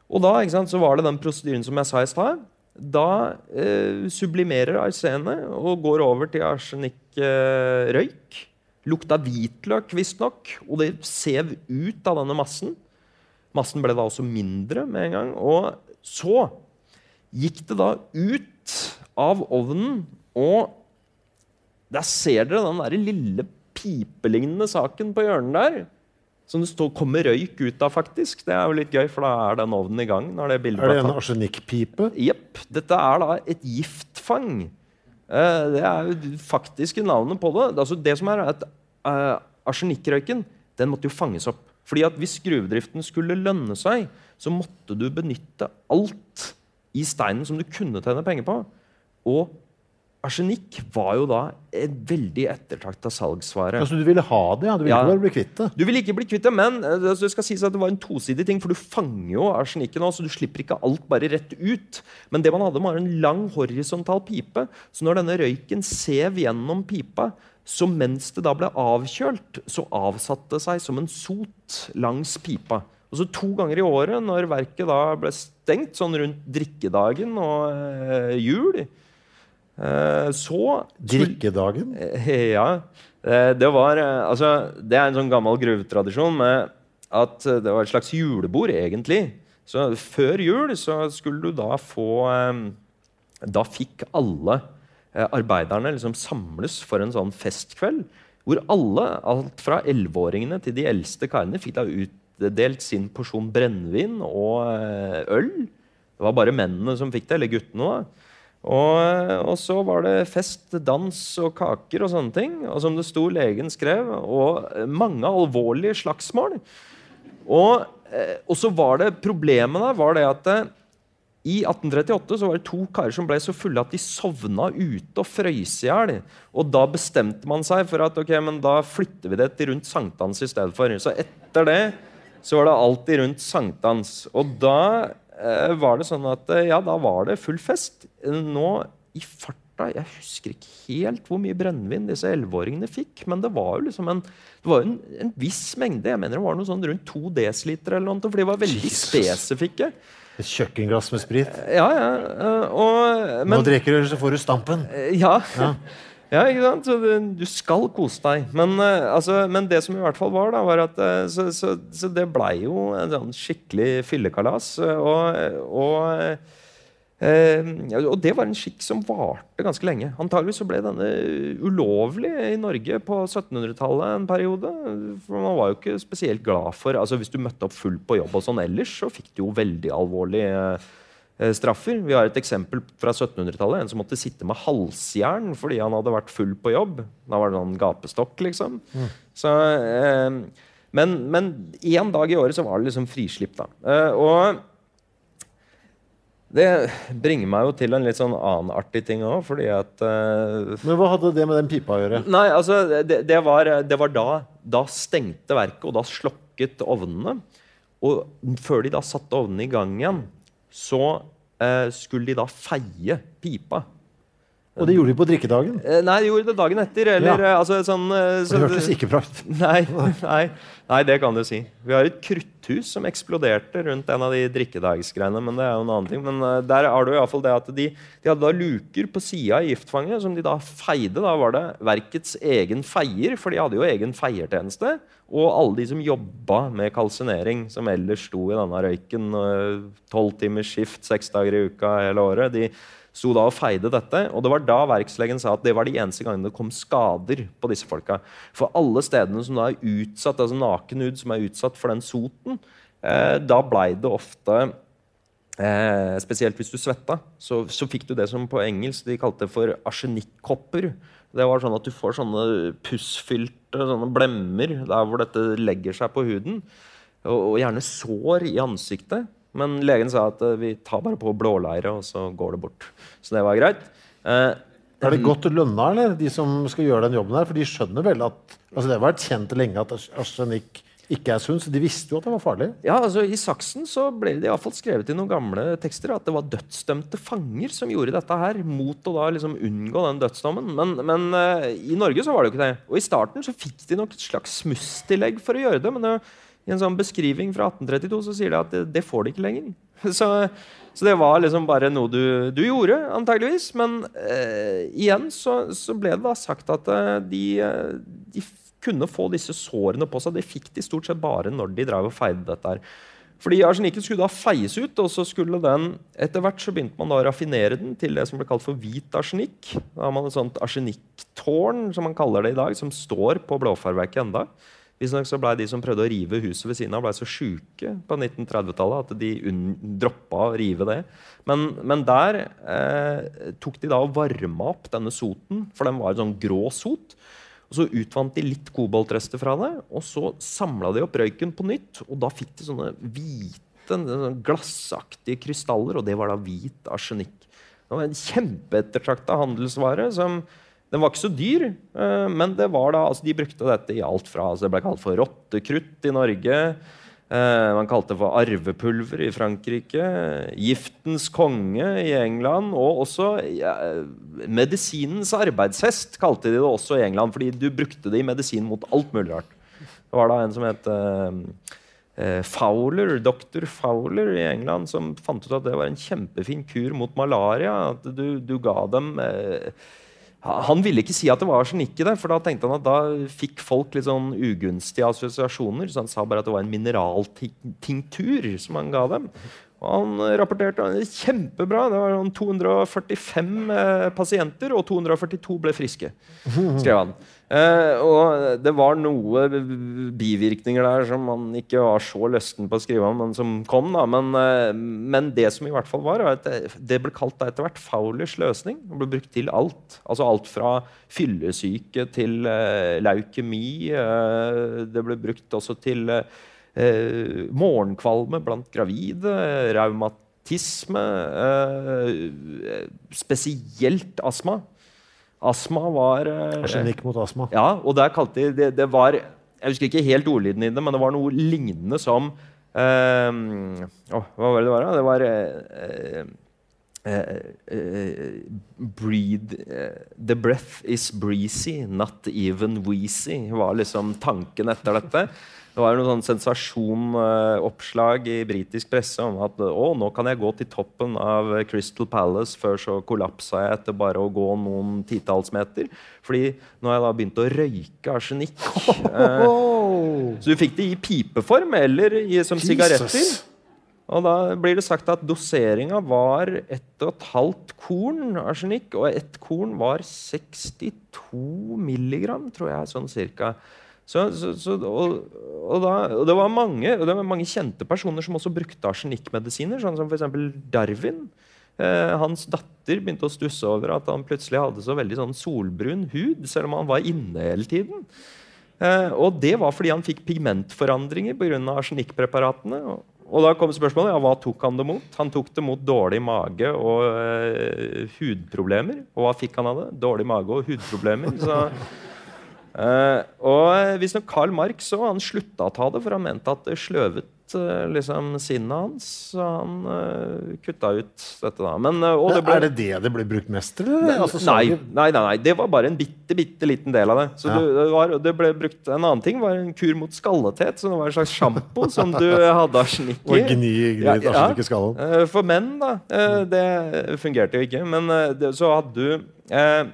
Speaker 3: Og da sant, var det den prosedyren som jeg sa i stad. Da eh, sublimerer arsenet og går over til arsenikkrøyk. Eh, Lukta hvitløk, visstnok, og det sev ut av denne massen. Massen ble da også mindre med en gang. Og så gikk det da ut av ovnen, og der ser dere den der lille pipelignende saken på hjørnet der. Som det står, kommer røyk ut av, faktisk. Det er jo litt gøy, for da er den ovnen i gang.
Speaker 2: Er det en arsenikkpipe?
Speaker 3: Jepp. Dette er da et giftfang. Uh, det er jo faktiske navnet på det. Altså det som er at uh, Arsenikkrøyken den måtte jo fanges opp. Fordi at Hvis gruvedriften skulle lønne seg, så måtte du benytte alt i steinen som du kunne tjene penger på. Og Arsenikk var jo da en veldig ettertrakta salgsvare.
Speaker 2: Altså, du ville ha det? ja? Du ville ja. ikke bare bli kvitt det?
Speaker 3: Du ville ikke bli kvitt det, men eh, altså, det skal sies at det var en tosidig ting. For du fanger jo arsenikken nå, så du slipper ikke alt bare rett ut. Men det man hadde, var en lang horisontal pipe. Så når denne røyken sev gjennom pipa, så mens det da ble avkjølt, så avsatte det seg som en sot langs pipa. Og så To ganger i året, når verket da ble stengt, sånn rundt drikkedagen og øh, jul,
Speaker 2: så Drikkedagen?
Speaker 3: Eh, ja. Eh, det var Altså, det er en sånn gammel gruvetradisjon med at det var et slags julebord, egentlig. Så før jul så skulle du da få Da fikk alle arbeiderne liksom samles for en sånn festkveld. hvor alle, alt fra 11-åringene til de eldste karene, fikk da utdelt sin porsjon brennevin og eh, øl. Det var bare mennene som fikk det, eller guttene. da. Og, og så var det fest, dans og kaker og sånne ting. Og som det sto legen skrev, og mange alvorlige slagsmål. Og, eh, og så var det problemet der var det at eh, i 1838 så var det to karer som ble så fulle at de sovna ute og frøys i hjel. Og da bestemte man seg for at ok, men da flytter vi det til rundt sankthans i stedet for. Så etter det så var det alltid rundt sankthans. Og da var det sånn at eh, ja, da var det full fest. Nå i farta Jeg husker ikke helt hvor mye brennevin disse elleveåringene fikk, men det var jo liksom en, det var en, en, viss mengde. Jeg mener det var noe sånn rundt to desiliter, eller noe, for de var veldig Jesus. spesifikke.
Speaker 2: Et kjøkkenglass med sprit?
Speaker 3: Ja, ja. Eh, og,
Speaker 2: men, Nå drikker du, så får du stampen.
Speaker 3: Eh, ja. ja. ja ikke sant? Så du skal kose deg. Men, uh, altså, men, det som i hvert fall var, da, var at Så, så, så det blei jo en sånn skikkelig fyllekalas. Og, og uh, og det var en skikk som varte ganske lenge. Antageligvis så ble denne ulovlig i Norge på 1700-tallet en periode. For man var jo ikke spesielt glad for altså Hvis du møtte opp full på jobb og sånn ellers, så fikk du jo veldig alvorlig eh, straffer. Vi har et eksempel fra 1700-tallet. En som måtte sitte med halsjern fordi han hadde vært full på jobb. Da var det sånn gapestokk, liksom. Mm. Så, eh, men, men én dag i året så var det liksom frislipp, da. Eh, og det bringer meg jo til en litt sånn annen artig ting òg, fordi at uh,
Speaker 2: Men hva hadde det med den pipa å gjøre?
Speaker 3: Nei, altså, det, det, var, det var, da Da stengte verket, og da slokket ovnene. Og før de da satte ovnene i gang igjen, så eh, skulle de da feie pipa.
Speaker 2: Og det gjorde de på drikkedagen?
Speaker 3: Eh, nei, de gjorde det dagen etter. Eller, ja. altså, sånn,
Speaker 2: så, det hørtes ikke bra ut.
Speaker 3: Nei, nei, nei, det kan du si. Vi har et krutthus som eksploderte rundt en av de drikkedagsgreiene. Men det er jo en annen ting. Men uh, der har du i fall det at de, de hadde da luker på sida av giftfanget som de da feide. Da var det verkets egen feier, for de hadde jo egen feiertjeneste. Og alle de som jobba med kalsinering, som ellers sto i denne røyken tolv uh, timers skift seks dager i uka hele året. de sto da og feide dette. Og det var da verkslegen sa at det var de eneste gangene det kom skader på disse folka. For alle stedene som da er utsatt, altså nakenhud som er utsatt for den soten, eh, da blei det ofte eh, Spesielt hvis du svetta, så, så, fikk du det som på engelsk de kalte for arsenikkkopper. Det var sånn at du får sånne pussfylte sånne blemmer der hvor dette legger seg på huden. Og, og gjerne sår i ansiktet. Men legen sa at eh, vi tar bare på blåleire, og så går det bort. Så det var greit. Eh,
Speaker 2: er det godt lønna, eller, de som skal gjøre den jobben her? For de skjønner vel at altså Det har vært kjent lenge at arsenikk ikke er sunt, så de visste jo at det var farlig?
Speaker 3: Ja, altså I saksen så ble det fall skrevet i noen gamle tekster at det var dødsdømte fanger som gjorde dette her, mot å da liksom unngå den dødsdommen. Men, men uh, i Norge så var det jo ikke det. Og i starten så fikk de nok et slags smusstillegg for å gjøre det. men det i en sånn beskriving fra 1832 så sier de at det, det får de ikke lenger. Så, så, det var liksom bare noe du, du gjorde, antageligvis. Men eh, igjen så, så, ble det da sagt at eh, de, eh, de, kunne få disse sårene på seg. Det fikk de stort sett bare når de drev og feide dette her. Fordi Arsenikken skulle da feies ut, og så skulle den etter hvert så begynte man da å raffinere den til det som ble kalt for hvit arsenikk. Da har man et sånt arsenikktårn som man kaller det i dag, som står på blåfarverket enda. Visstnok ble de som prøvde å rive huset ved siden av, ble så sjuke på 1930-tallet at de droppa å rive det. Men, men der eh, tok de da og varma opp denne soten, for den var en sånn grå sot. Og Så utvant de litt koboltrester fra det, og så samla de opp røyken på nytt. Og da fikk de sånne hvite, glassaktige krystaller, og det var da hvit arsenikk. Det var en kjempeettertrakta handelsvare som den var ikke så dyr, eh, men det var da, altså de brukte dette i alt fra altså Det ble kalt for rottekrutt i Norge. Eh, man kalte det for arvepulver i Frankrike. Giftens konge i England. Og også ja, medisinens arbeidshest kalte de det også i England. Fordi du brukte det i medisin mot alt mulig rart. Det var da en som het eh, eh Fowler, doktor Fowler i England, som fant ut at det var en kjempefin kur mot malaria. At du, du ga dem eh, han ville ikke si at det var arsenikk i det, for da tenkte han at da fikk folk litt sånn ugunstige assosiasjoner. Så han sa bare at det var en mineraltinktur som han ga dem. Og han rapporterte kjempebra. Det var sånn 245 eh, pasienter, og 242 ble friske. skrev han. Eh, og det var noe bivirkninger der som man ikke var så lysten på å skrive om, men som kom. da. Men, eh, men det som i hvert fall var, var at det, det ble kalt da etter hvert Faulers løsning. Det ble brukt til alt. Altså alt fra fyllesyke til eh, leukemi. Eh, det ble brukt også til eh, morgenkvalme blant gravide. Raumatisme. eh, spesielt astma. Astma var eh,
Speaker 2: Arsenikk mot astma.
Speaker 3: Ja, og der kalte de det, det var Jeg husker ikke helt ordlyden i det, men det var noe lignende som eh, oh, Hva var det det var? da? Det var eh, eh, eh, breathe, eh, The breath is breezy, not even wheezy, var liksom tanken etter dette. Det var noe sånn sensasjonoppslag i britisk presse om at å, nå kan jeg gå til toppen av Crystal Palace før så kollapsa jeg etter bare å gå noen titalls meter. Fordi nå har jeg da begynt å røyke arsenikk. Oh. så du fikk det i pipeform eller i, som sigaretter. Og da blir det sagt at doseringa var ett og et halvt korn arsenikk. Og ett korn var 62 milligram, tror jeg, sånn cirka. Så, så, så, og, og, da, og det var mange det var mange kjente personer som også brukte arsenikkmedisiner, sånn som f.eks. Darwin. Eh, hans datter begynte å stusse over at han plutselig hadde så veldig sånn solbrun hud, selv om han var inne hele tiden. Eh, og det var fordi han fikk pigmentforandringer pga. arsenikkpreparatene. Og, og da kom spørsmålet ja, hva tok han det mot. Han tok det mot dårlig mage og eh, hudproblemer. Og hva fikk han av det? Dårlig mage og hudproblemer. Så, eh, og visstnok Karl Marx så han slutta å ta det, for han mente at det sløvet uh, liksom, sinnet hans. Så han uh, kutta ut dette. da. Men, uh, og det ble,
Speaker 2: Er det det det ble brukt mest til? Altså,
Speaker 3: nei, nei, nei, nei, det var bare en bitte, bitte liten del av det. Så
Speaker 2: Ja.
Speaker 3: du, det, var, det ble brukt En annen ting var en kur mot skallethet. Så det var en slags sjampo som du hadde arsenikk
Speaker 2: Og
Speaker 3: i.
Speaker 2: gni, gni
Speaker 3: Ja,
Speaker 2: arsenikk i skallen.
Speaker 3: Eh, For menn, da. eh, Det fungerte jo ikke. Men eh, det, så hadde du eh,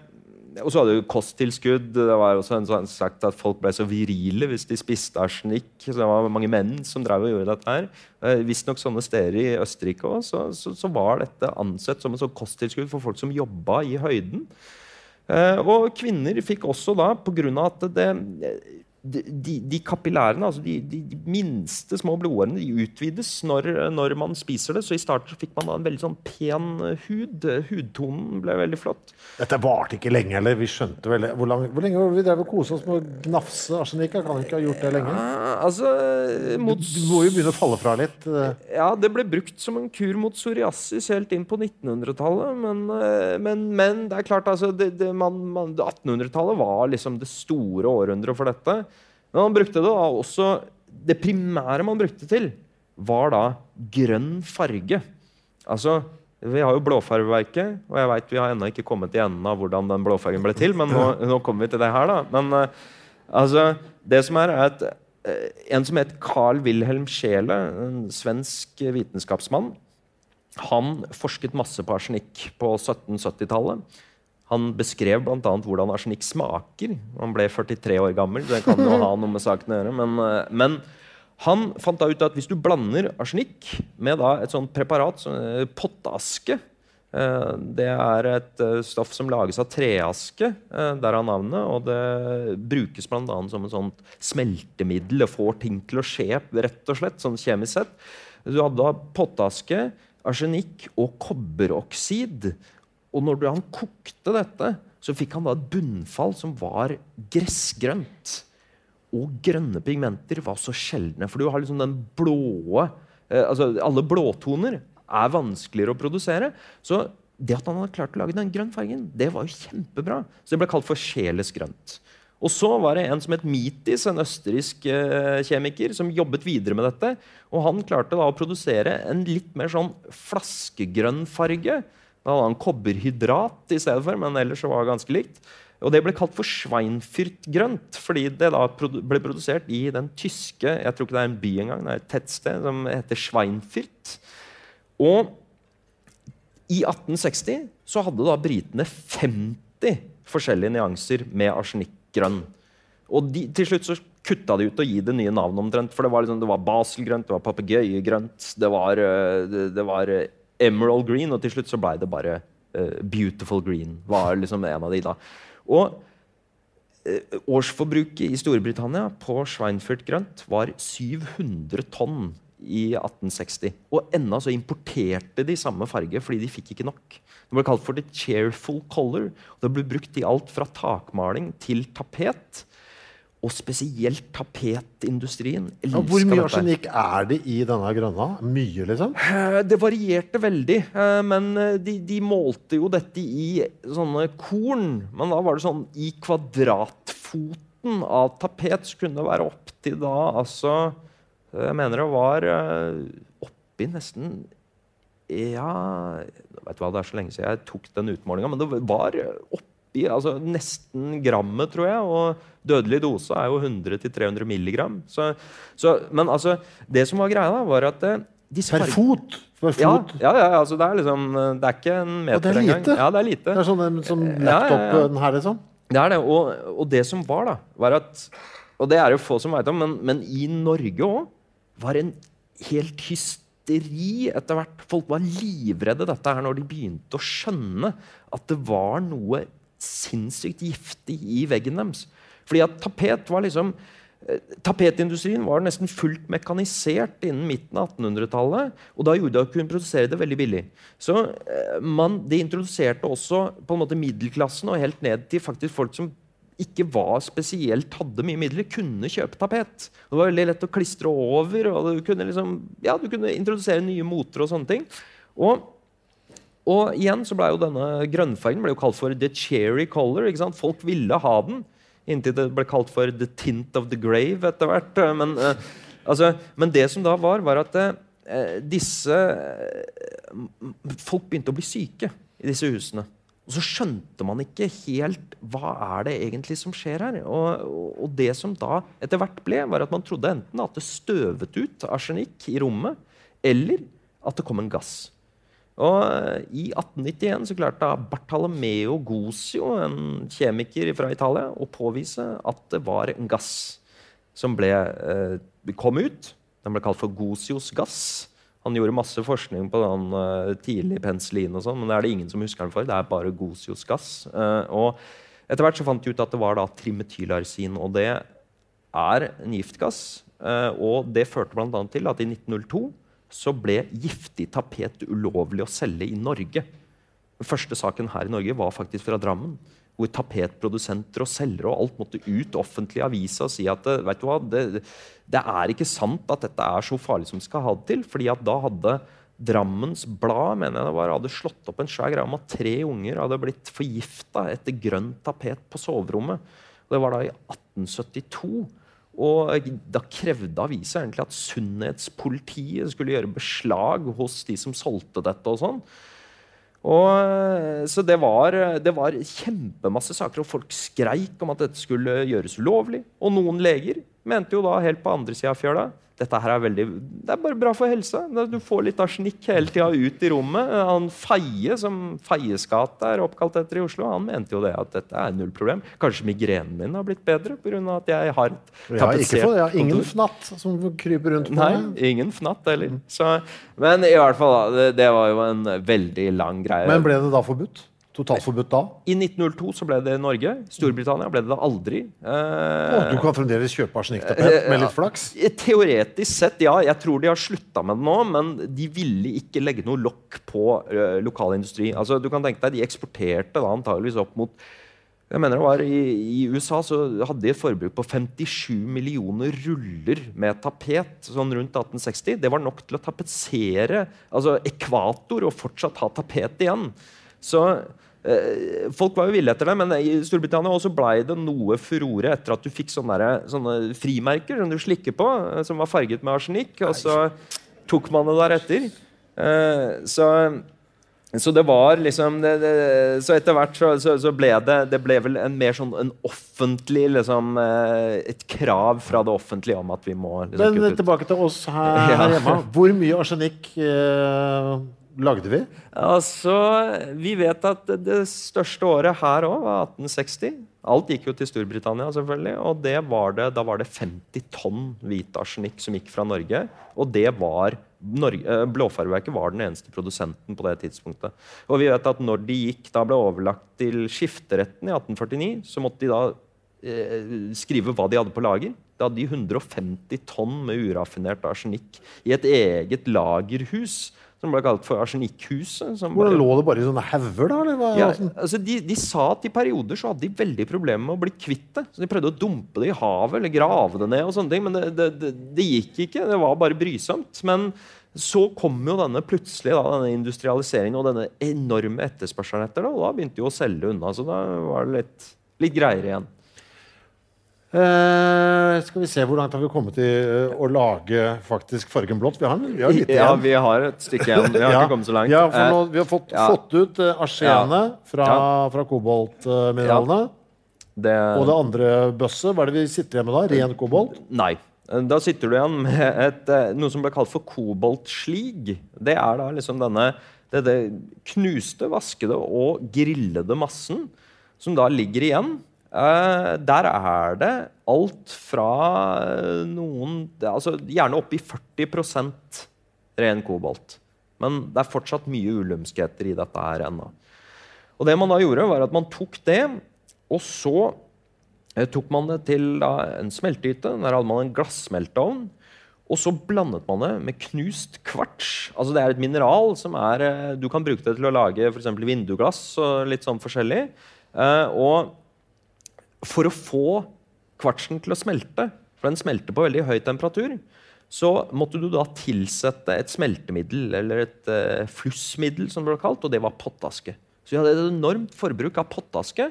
Speaker 3: Og så hadde du kosttilskudd. Det var også en sånn sagt at folk ble så virile hvis de spiste arsenikk. Så det var mange menn som drev og gjorde dette her. Eh, Visstnok sånne steder i Østerrike òg, så, så, så var dette ansett som et sånt kosttilskudd for folk som jobba i høyden. Eh, og kvinner fikk også da, pga. at det, de, de, de kapillærene, altså de, de, minste små blodårene, de utvides når, når man spiser det. Så i starten fikk man da en veldig sånn pen hud. Hudtonen ble veldig flott.
Speaker 2: Dette varte ikke lenge, eller? Vi skjønte vel Hvor, lang, hvor lenge vi drev og kosa oss med å gnafse arsenikk? Kan vi ikke ha gjort det lenge?
Speaker 3: Ja, altså mot,
Speaker 2: Du må jo begynne å falle fra litt. eh.
Speaker 3: Ja, det ble brukt som en kur mot psoriasis helt inn på 1900-tallet. Men, eh, men, men det er klart, altså det, det, man, man, 1800-tallet var liksom det store århundret for dette. Men man brukte det da også Det primære man brukte til, var da grønn farge. Altså, vi har jo blåfargeverket, og jeg vet vi har ennå ikke kommet til enden av hvordan den blåfargen ble til, men nå, nå kommer vi til det her, da. Men eh, altså, det som er, er at eh, en som het Carl Wilhelm Scheele, en svensk vitenskapsmann, han forsket masse på arsenikk på 1770-tallet. Han beskrev bl.a. hvordan arsenikk smaker. Han ble 43 år gammel. Det kan jo ha noe med saken å gjøre. Men, eh, men han fant da ut at hvis du blander arsenikk med et sånt preparat, som eh, pottaske eh, Det er et stoff som lages av treaske, derav navnet. Og det brukes bl.a. som et sånt smeltemiddel. og får ting til å skje, rett og slett, sånn kjemisk sett. Du hadde da pottaske, arsenikk og kobberoksid. Og når han kokte dette, så fikk han da et bunnfall som var gressgrønt. Og grønne pigmenter var så sjeldne, for du har liksom den blåe eh, altså Alle blåtoner er vanskeligere å produsere. Så det at han hadde klart å lage den grønn fargen, det var jo kjempebra. Så det ble kalt for Scheeles grønt. Og så var det en som het Mitis, en østerriksk eh, kjemiker, som jobbet videre med dette. Og han klarte da å produsere en litt mer sånn flaskegrønn farge. Da hadde han kobberhydrat i stedet for, men ellers var det ganske likt. Og det ble kalt for Schweinfurt-grønt, fordi det da ble produsert i den tyske Jeg tror ikke det er en by engang, det er et tettsted som heter Schweinfurt. Og i 1860 så hadde da britene 50 forskjellige nyanser med arsenikkgrønn. Og de, til slutt så kutta de ut å gi det nye navnet omtrent. For det var, liksom, det var baselgrønt, det var papegøyegrønt, det var, eh, det, det var eh, emerald green, og til slutt så blei det bare uh, beautiful green. var liksom en av de da. Og uh, årsforbruket i Storbritannia på Schweinfurt grønt var 700 tonn i 1860. Og ennå så importerte de samme farge fordi de fikk ikke nok. Det ble kalt for the cheerful color. og Det ble brukt i alt fra takmaling til tapet. Og spesielt tapetindustrien.
Speaker 2: Ja, hvor mye arsenikk er det i denne grønna? Mye, liksom?
Speaker 3: Eh, det varierte veldig. eh, Men eh, de, de, målte jo dette i sånne korn. Men da var det sånn i kvadratfoten av tapet så kunne det være opptil da altså Jeg mener det var oppi nesten Ja vet du hva, Det er så lenge siden jeg tok den utmålinga, men det var oppi oppi altså nesten grammet, tror jeg. Og dødelig dose er jo 100-300 milligram. Så, så, men altså, det som var greia, da, var at eh,
Speaker 2: fot? Per
Speaker 3: fot? Ja, ja, ja altså, det er liksom Det er ikke en meter engang.
Speaker 2: Ja,
Speaker 3: det er lite.
Speaker 2: Det er sånn som laptopen her, liksom?
Speaker 3: Det er det. Og, og, det som var, da, var at Og det er jo få som veit om, men, men, i Norge òg var en helt hysteri etter hvert. Folk var livredde dette her når de begynte å skjønne at det var noe sinnssykt giftig i veggen deres. Fordi at tapet var liksom eh, Tapetindustrien var nesten fullt mekanisert innen midten av 1800-tallet. Og da gjorde det å kunne produsere det veldig billig. Så eh, man, Det introduserte også på en måte middelklassen og helt ned til faktisk folk som ikke var spesielt hadde mye midler, kunne kjøpe tapet. Det var veldig lett å klistre over. og Du kunne, liksom, ja, du kunne introdusere nye moter og sånne ting. Og og igjen så ble jo denne grønnfargen ble jo kalt for the cherry color. ikke sant? Folk ville ha den, inntil det ble kalt for the tint of the grave etter hvert. Men, eh, altså, men det som da var, var at eh, disse eh, Folk begynte å bli syke i disse husene. Og så skjønte man ikke helt hva er det egentlig som skjer her. Og, og det som da etter hvert ble, var at man trodde enten at det støvet ut arsenikk i rommet, eller at det kom en gass. Og eh, I 1891 så klarte Bartalomeo Gosio, en kjemiker fra Italia, å påvise at det var en gass som ble, eh, kom ut. Den ble kalt for Gosios gass. Han gjorde masse forskning på den uh, tidlig penicillin, og sånn, men det er det ingen som husker den for. Det er bare Gosios gass. Uh, og etter hvert så fant de ut at det var da trimetylarsin, og det er en giftgass. Uh, og det førte bl.a. til at i 1902 så ble giftig tapet ulovlig å selge i Norge. Den første saken her i Norge var faktisk fra Drammen. Hvor tapetprodusenter og selgere og alt måtte ut offentlig i avisa og si at vet du hva, det, det, er ikke sant at dette er så farlig som det skal ha det til. fordi at da hadde Drammens Blad mener jeg det var, hadde slått opp en svær greie om at tre unger hadde blitt forgifta etter grønt tapet på soverommet. Det var da i 1872. Og da krevde avisa egentlig at sunnhetspolitiet skulle gjøre beslag hos de som solgte dette. og sånn. Og, så det var, det var kjempemasse saker, og folk skreik om at dette skulle gjøres ulovlig. Og noen leger mente jo da helt på andre sida av fjøla dette her er veldig, det er bare bra for helsa. Du får litt arsenikk hele tida ut i rommet. Han Feie, som Feies gate er oppkalt etter i Oslo, han mente jo det at dette er null problem. Kanskje migrenen min har blitt bedre pga. at jeg har et
Speaker 2: tapetsert ja, har ingen fnatt som kryper rundt på
Speaker 3: Nei, meg. ingen fnatt heller. Så, men i hvert fall, det, det var jo en veldig lang greie.
Speaker 2: Men ble det da forbudt? Totalforbudt da?
Speaker 3: I 1902 så ble det Norge. Storbritannia ble det da aldri.
Speaker 2: Eh, du kan fremdeles kjøpe arsenikktapet med litt flaks?
Speaker 3: Eh, teoretisk sett, ja. Jeg tror de har slutta med det nå, men de ville ikke legge noe lokk på uh, lokal industri. Altså, du kan tenke deg, De eksporterte da antageligvis opp mot jeg mener det var I, i USA så hadde de et forbruk på 57 millioner ruller med tapet sånn rundt 1860. Det var nok til å tapetsere altså ekvator og fortsatt ha tapet igjen. Så Eh, folk var jo ville etter det, men i Storbritannia også ble det noe furore etter at du fikk sånne, sånne, frimerker som du slikker på, eh, som var farget med arsenikk. Og så tok man det deretter. Eh, så, så det var liksom det, det, Så etter hvert så, så, så, ble det Det ble vel en mer sånn en offentlig liksom, Et krav fra det offentlige om at vi må
Speaker 2: liksom, Men tilbake til oss her, her hjemme. Hvor mye arsenikk eh lagde vi?
Speaker 3: Altså, Vi vet at det største året her òg var 1860. Alt gikk jo til Storbritannia, selvfølgelig. Og var det, da var det 50 tonn hvit arsenikk som gikk fra Norge. Og det var Norge, eh, var den eneste produsenten på det tidspunktet. Og vi vet at når de gikk, da ble overlagt til skifteretten i 1849, så måtte de da eh, skrive hva de hadde på lager. Da hadde de 150 tonn med uraffinert arsenikk i et eget lagerhus som ble kalt for Arsenikkhuset.
Speaker 2: Hvordan lå det bare i sånne hauger, da? Eller hva?
Speaker 3: ja, altså de, de sa at i perioder så hadde de veldig problemer med å bli kvitt det. Så de prøvde å dumpe det i havet eller grave det ned. og sånne ting, Men det, det, det, det gikk ikke. Det var bare brysomt. Men så kom jo denne plutselig da, denne industrialiseringen og denne enorme etterspørselen etter det. Og da begynte de å selge unna. Så da var det litt, litt greiere igjen.
Speaker 2: Eh, skal vi se hvor langt har vi kommet i uh, å lage faktisk fargen blått? Vi har, vi har litt
Speaker 3: Ja, vi har et stykke igjen. Vi har ikke kommet så langt.
Speaker 2: Ja,
Speaker 3: Eh,
Speaker 2: nå, vi har fått,
Speaker 3: ja.
Speaker 2: fått ut uh, arsenet fra,
Speaker 3: Ja.
Speaker 2: fra koboltmineralene.
Speaker 3: det,
Speaker 2: Og det andre bøsset, hva er det vi sitter igjen med da? Ren kobolt?
Speaker 3: Nei. Da sitter du igjen med et, eh, noe som ble kalt for koboltslig. Det er da liksom denne det, det knuste, vaskede og grillede massen som da ligger igjen. Eh, der er det alt fra eh, noen altså Gjerne opp i 40% ren kobolt. Men det er fortsatt mye ulumskheter i dette her ennå. Og det man da gjorde, var at man tok det, og så eh, tok man det til da, en smeltehytte. Der hadde man en glassmelteovn. Og så blandet man det med knust kvarts. Altså Det er et mineral som er Du kan bruke det til å lage f.eks. vinduglass og litt sånn forskjellig. Og for å få kvartsen til å smelte, for den smelter på veldig høy temperatur, så måtte du da tilsette et smeltemiddel, eller et uh, flussmiddel, som det ble kalt, og det var pottaske. Så vi hadde et enormt forbruk av pottaske.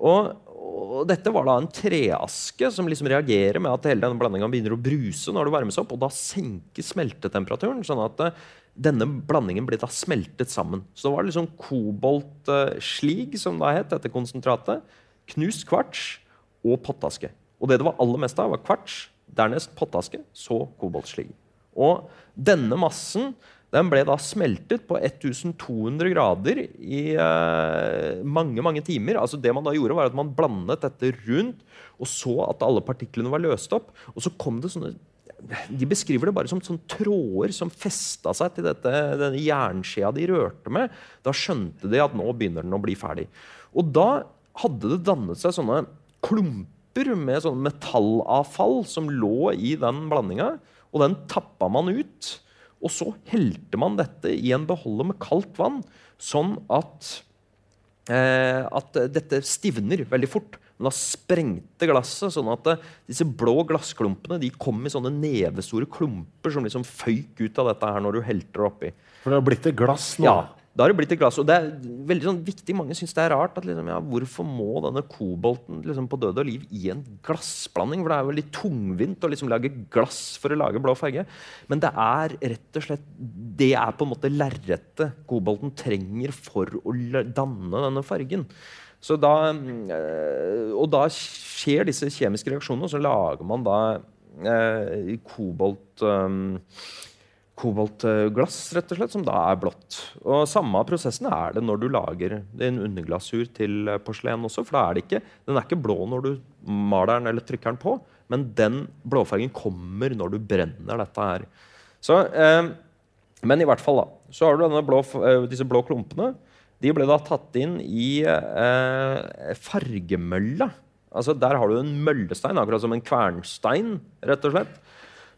Speaker 3: Og, og dette var da en treaske som liksom reagerer med at hele denne blandinga begynner å bruse når det varmes opp, og da senker smeltetemperaturen. sånn at uh, denne blandingen ble da smeltet sammen. Så det var liksom koboltslig, som det het, dette konsentratet. Knust kvarts og pottaske. Og det det var aller mest av, var kvarts, dernest pottaske, så koboltslig. Og denne massen den ble da smeltet på 1200 grader i eh, mange mange timer. Altså det Man da gjorde var at man blandet dette rundt og så at alle partiklene var løst opp. Og så kom det sånne de beskriver det bare som sånne tråder som festa seg til dette, denne jernskjea de rørte med. Da skjønte de at nå begynner den å bli ferdig. Og da hadde det dannet seg sånne klumper med sånn metallavfall som lå i den blandinga. Og den tappa man ut. Og så helte man dette i en beholder med kaldt vann, sånn at, eh, at dette stivner veldig fort. Men da sprengte glasset, sånn at eh, disse blå glassklumpene de kom i sånne nevestore klumper som liksom føyk ut av dette her når du helter det oppi.
Speaker 2: For det har blitt et glass nå.
Speaker 3: Ja, da har det blitt et glass. Og det er veldig sånn viktig. Mange syns det er rart. at liksom, ja, Hvorfor må denne kobolten liksom, på død og liv i en glassblanding? For det er veldig tungvint å liksom, lage glass for å lage blå farge. Men det er rett og slett Det er på en måte lerretet kobolten trenger for å danne denne fargen. Så da, øh, og da skjer disse kjemiske reaksjonene, og så lager man da eh, kobolt øh, koboltglass, rett og slett, som da er blått. Og Samme prosessen er det når du lager din underglassur til eh, porselen også. For da er det ikke, den er ikke blå når du maler den eller trykker den på, men den blåfargen kommer når du brenner dette her. Så, eh, men i hvert fall, da. Så har du blå, eh, disse blå klumpene. De ble da tatt inn i eh, fargemølla. Altså Der har du en møllestein, akkurat som en kvernstein, rett og slett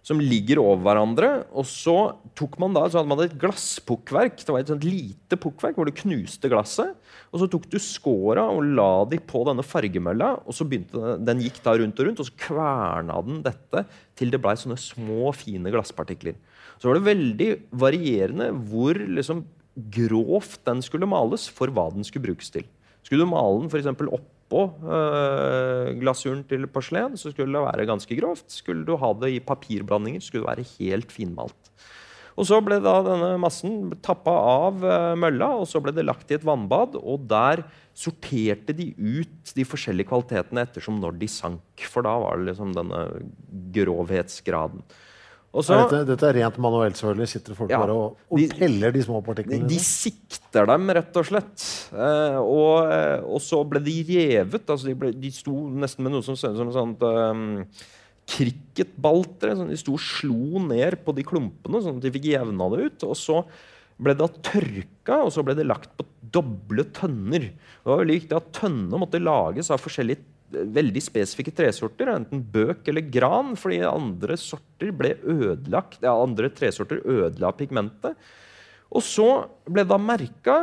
Speaker 3: som ligger over hverandre. Og så tok man da, så hadde man et glasspukkverk. Det var et sånt lite pukkverk hvor du knuste glasset. Og så tok du skåra og la de på denne fargemølla. og så begynte Den den gikk da rundt og rundt, og så kverna den dette til det blei sånne små, fine glasspartikler. Så var det veldig varierende hvor liksom grovt den skulle males for hva den skulle brukes til. Skulle du male den for eksempel oppå eh, glasuren til porselen, så skulle det være ganske grovt. Skulle du ha det i papirblandinger, skulle det være helt finmalt. Og Så ble da denne massen tappa av øh, mølla, og så ble det lagt i et vannbad. Og der sorterte de ut de forskjellige kvalitetene ettersom når de sank. For da var det liksom denne grovhetsgraden. Og så-
Speaker 2: Er dette, dette er rent manuelt, selvfølgelig. Sitter folk
Speaker 3: Ja.
Speaker 2: bare og, og
Speaker 3: De-
Speaker 2: teller de små partiklene?
Speaker 3: de sikter dem, rett og slett. Eh, og, eh, og så ble de revet. Altså de, ble, de sto nesten med noe som ser ut som et sånt um, cricketbaltre. Sånn, de sto og slo ned på de klumpene, sånn at de fikk jevna det ut. Og så ble det tørka, og så ble det lagt på doble tønner. Det var veldig viktig at Tønnene måtte lages av forskjellige veldig spesifikke tresorter, enten bøk eller gran, fordi andre sorter ble ødelagt, ja, andre tresorter ødela pigmentet. Og så ble det da merka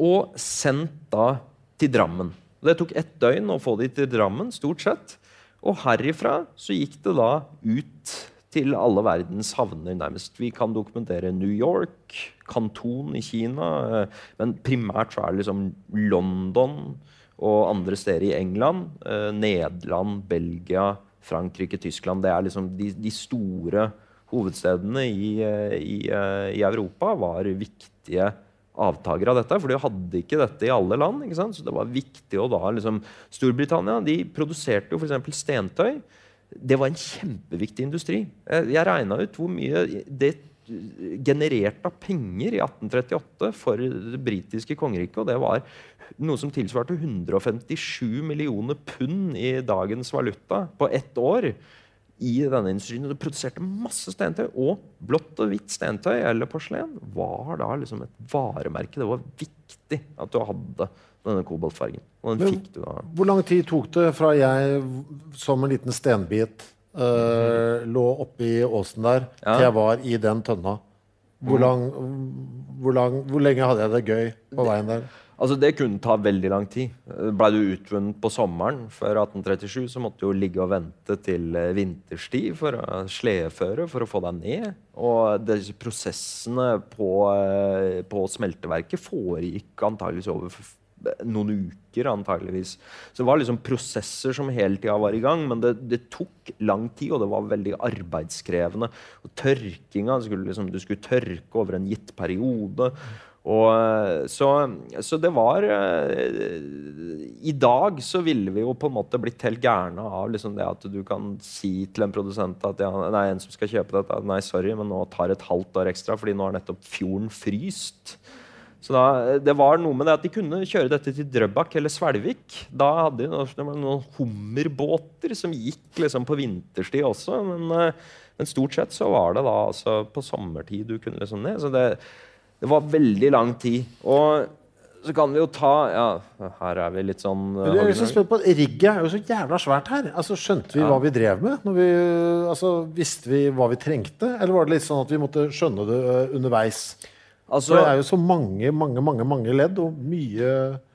Speaker 3: og sendt da til Drammen. Det tok ett døgn å få de til Drammen, stort sett. Og herifra så gikk det da ut til alle verdens havner, nærmest. Vi kan dokumentere New York, Kanton i Kina, eh, men primært så er det liksom London og andre steder i England. Eh, Nederland, Belgia, Frankrike, Tyskland. Det er liksom de, de store hovedstedene i, eh, i, i, Europa var viktige avtakere av dette. For de hadde ikke dette i alle land. Så det var viktig å da liksom, Storbritannia de produserte jo f.eks. stentøy det var en kjempeviktig industri. Jeg regna ut hvor mye det genererte av penger i 1838 for det britiske kongeriket. Og det var noe som tilsvarte 157 millioner pund i dagens valuta på ett år. i denne industrien. Og det produserte masse stentøy. Og blått og hvitt stentøy eller porselen var da liksom et varemerke. Det var viktig at du hadde denne koboltfargen. Og den fikk du da.
Speaker 2: Hvor lang tid tok det fra jeg som en liten stenbit uh, lå oppi åsen der, ja. til jeg var i den tønna? Hvor, mm. lang, hvor, lang, hvor, lenge hadde jeg det gøy på veien der?
Speaker 3: Altså Det kunne ta veldig lang tid. Ble du utvunnet på sommeren før 1837, så måtte du jo ligge og vente til eh, vinterstid for å sledeføre for å få deg ned. Og disse prosessene på, eh, på smelteverket foregikk antageligvis over noen uker, antageligvis. Så det var liksom prosesser som hele tida var i gang, men det, det, tok lang tid, og det var veldig arbeidskrevende. Og tørkinga skulle liksom, Du skulle tørke over en gitt periode. Og, så, så, det var eh, I dag så ville vi jo på en måte blitt helt gærne av liksom det at du kan si til en produsent at ja, nei, en som skal kjøpe dette, nei, sorry, men nå tar et halvt år ekstra, fordi nå har nettopp fjorden fryst. Så da, det var noe med det at De kunne kjøre dette til Drøbak eller Svelvik. Da hadde de noen, noen hummerbåter som gikk liksom på vinterstid også. Men, eh, men, stort sett så var det da altså på sommertid du kunne liksom ned. Så det, det var veldig lang tid. Og så kan vi jo ta Ja, her er vi litt sånn
Speaker 2: Men jeg er så spent på, at Rigget er jo så jævla svært her. Altså, Skjønte vi ja. hva vi drev med? Vi, altså, visste vi hva vi trengte? Eller var det litt sånn at vi måtte skjønne det uh, underveis? Altså, det er jo så mange, mange, mange, mange ledd og mye,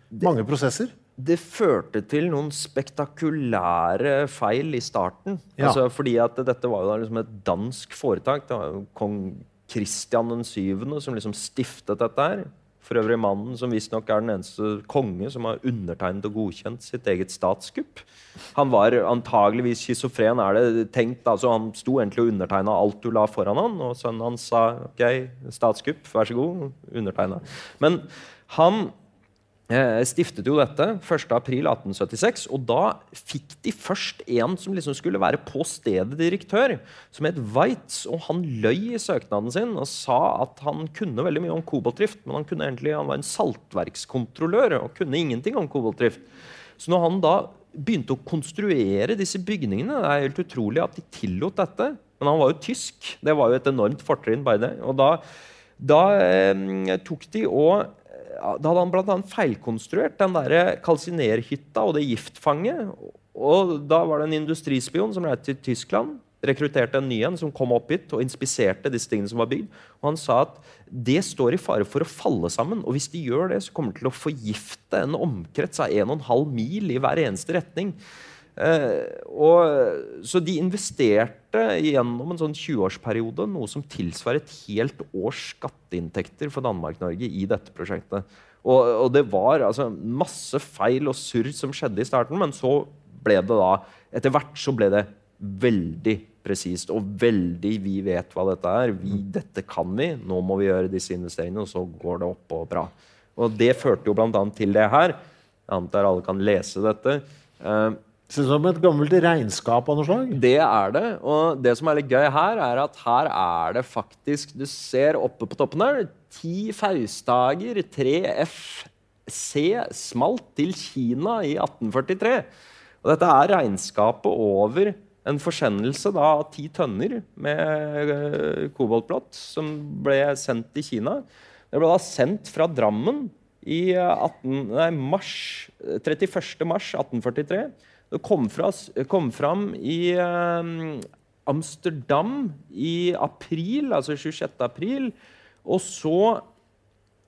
Speaker 2: det, mange prosesser.
Speaker 3: Det førte til noen spektakulære feil i starten. Ja. Altså, fordi at dette var jo liksom et dansk foretak. Det var jo kong Kristian 7. som liksom stiftet dette her. For øvrig mannen som visstnok er den eneste konge som har undertegnet og godkjent sitt eget statskupp. Han var antageligvis schizofren, er det tenkt. altså Han sto egentlig og undertegna alt du la foran han, og sønnen hans sa OK, statskupp, vær så god, undertegna. Men han stiftet jo dette 1.4.1876. Og da fikk de først en som liksom skulle være på stedet direktør, som het Weitz. Og han løy i søknaden sin og sa at han kunne veldig mye om koboltdrift, men han, egentlig, han var en saltverkskontrollør og kunne ingenting om koboltdrift. Så når han da begynte å konstruere disse bygningene Det er helt utrolig at de tillot dette. Men han var jo tysk. Det var jo et enormt fortrinn. bare det. Og da, da eh, tok de og da hadde han bl.a. feilkonstruert den der kalsinerhytta og det giftfanget. Og da var det en industrispion som reiste til Tyskland, rekrutterte en ny en som kom opp hit og inspiserte disse tingene som var bygd. Og han sa at det står i fare for å falle sammen. Og hvis de gjør det, så kommer de til å forgifte en omkrets av 1,5 mil i hver eneste retning. Eh, og, så de investerte gjennom en sånn 20-årsperiode noe som tilsvarer et helt års skatteinntekter for Danmark-Norge i dette prosjektet. Og, og, det var altså, masse feil og surr som skjedde i starten, men så ble det da Etter hvert så ble det veldig presist og veldig Vi vet hva dette er. Vi, dette kan vi. Nå må vi gjøre disse investeringene, og så går det opp og bra. Og det førte jo bl.a. til det her. Jeg antar alle kan lese dette. Uh,
Speaker 2: Ser ut som et gammelt regnskap av noe slag.
Speaker 3: Det er det. Og det som er litt gøy her, er at her er det faktisk Du ser oppe på toppen her ti Faustager 3FC smalt til Kina i 1843. Og dette er regnskapet over en forsendelse da, av ti tønner med uh, koboltblått som ble sendt til Kina. Det ble da sendt fra Drammen i 18, nei, mars, 31. mars 1843. Det kom, fra, kom fram i um, Amsterdam i april, altså 26. april. Og så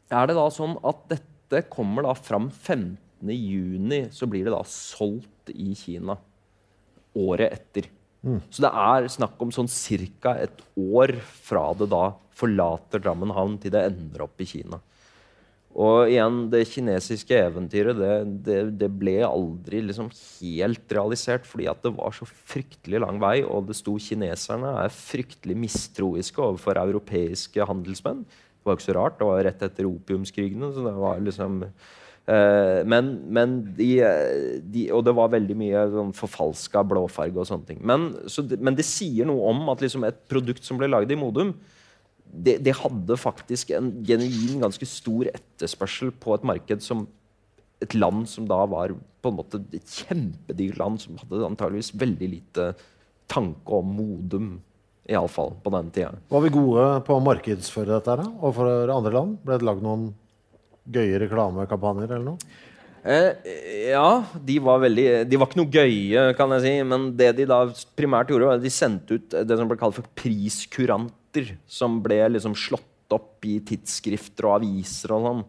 Speaker 3: er det da sånn at dette kommer da fram 15. juni. Så blir det da solgt i Kina året etter. Mm. Så det er snakk om sånn ca. et år fra det da forlater Drammen havn, til det ender opp i Kina. Og igjen, det kinesiske eventyret det, det, det ble aldri liksom helt realisert, fordi at det var så fryktelig lang vei, og det sto kineserne er fryktelig mistroiske overfor europeiske handelsmenn. Det var ikke så rart, det var rett etter opiumskrigene. så det var liksom... Uh, men, men de, de, Og det var veldig mye sånn forfalska blåfarge og sånne ting. Men, så, men, det sier noe om at liksom et produkt som ble lagd i Modum, det, det, hadde faktisk en genuin, ganske stor etterspørsel på et marked som et land som da var på en måte et kjempedyrt land, som hadde antageligvis veldig lite tanke om Modum. Iallfall på den tida.
Speaker 2: Var vi gode på å markedsføre dette da, og for andre land? Ble det lagd noen gøye reklamekampanjer eller noe?
Speaker 3: Eh, ja, de var veldig De var ikke noe gøye, kan jeg si. Men det de da primært gjorde, var at de sendte ut det som ble kalt for priskuranter. som ble liksom slått opp i tidsskrifter og aviser og sånn.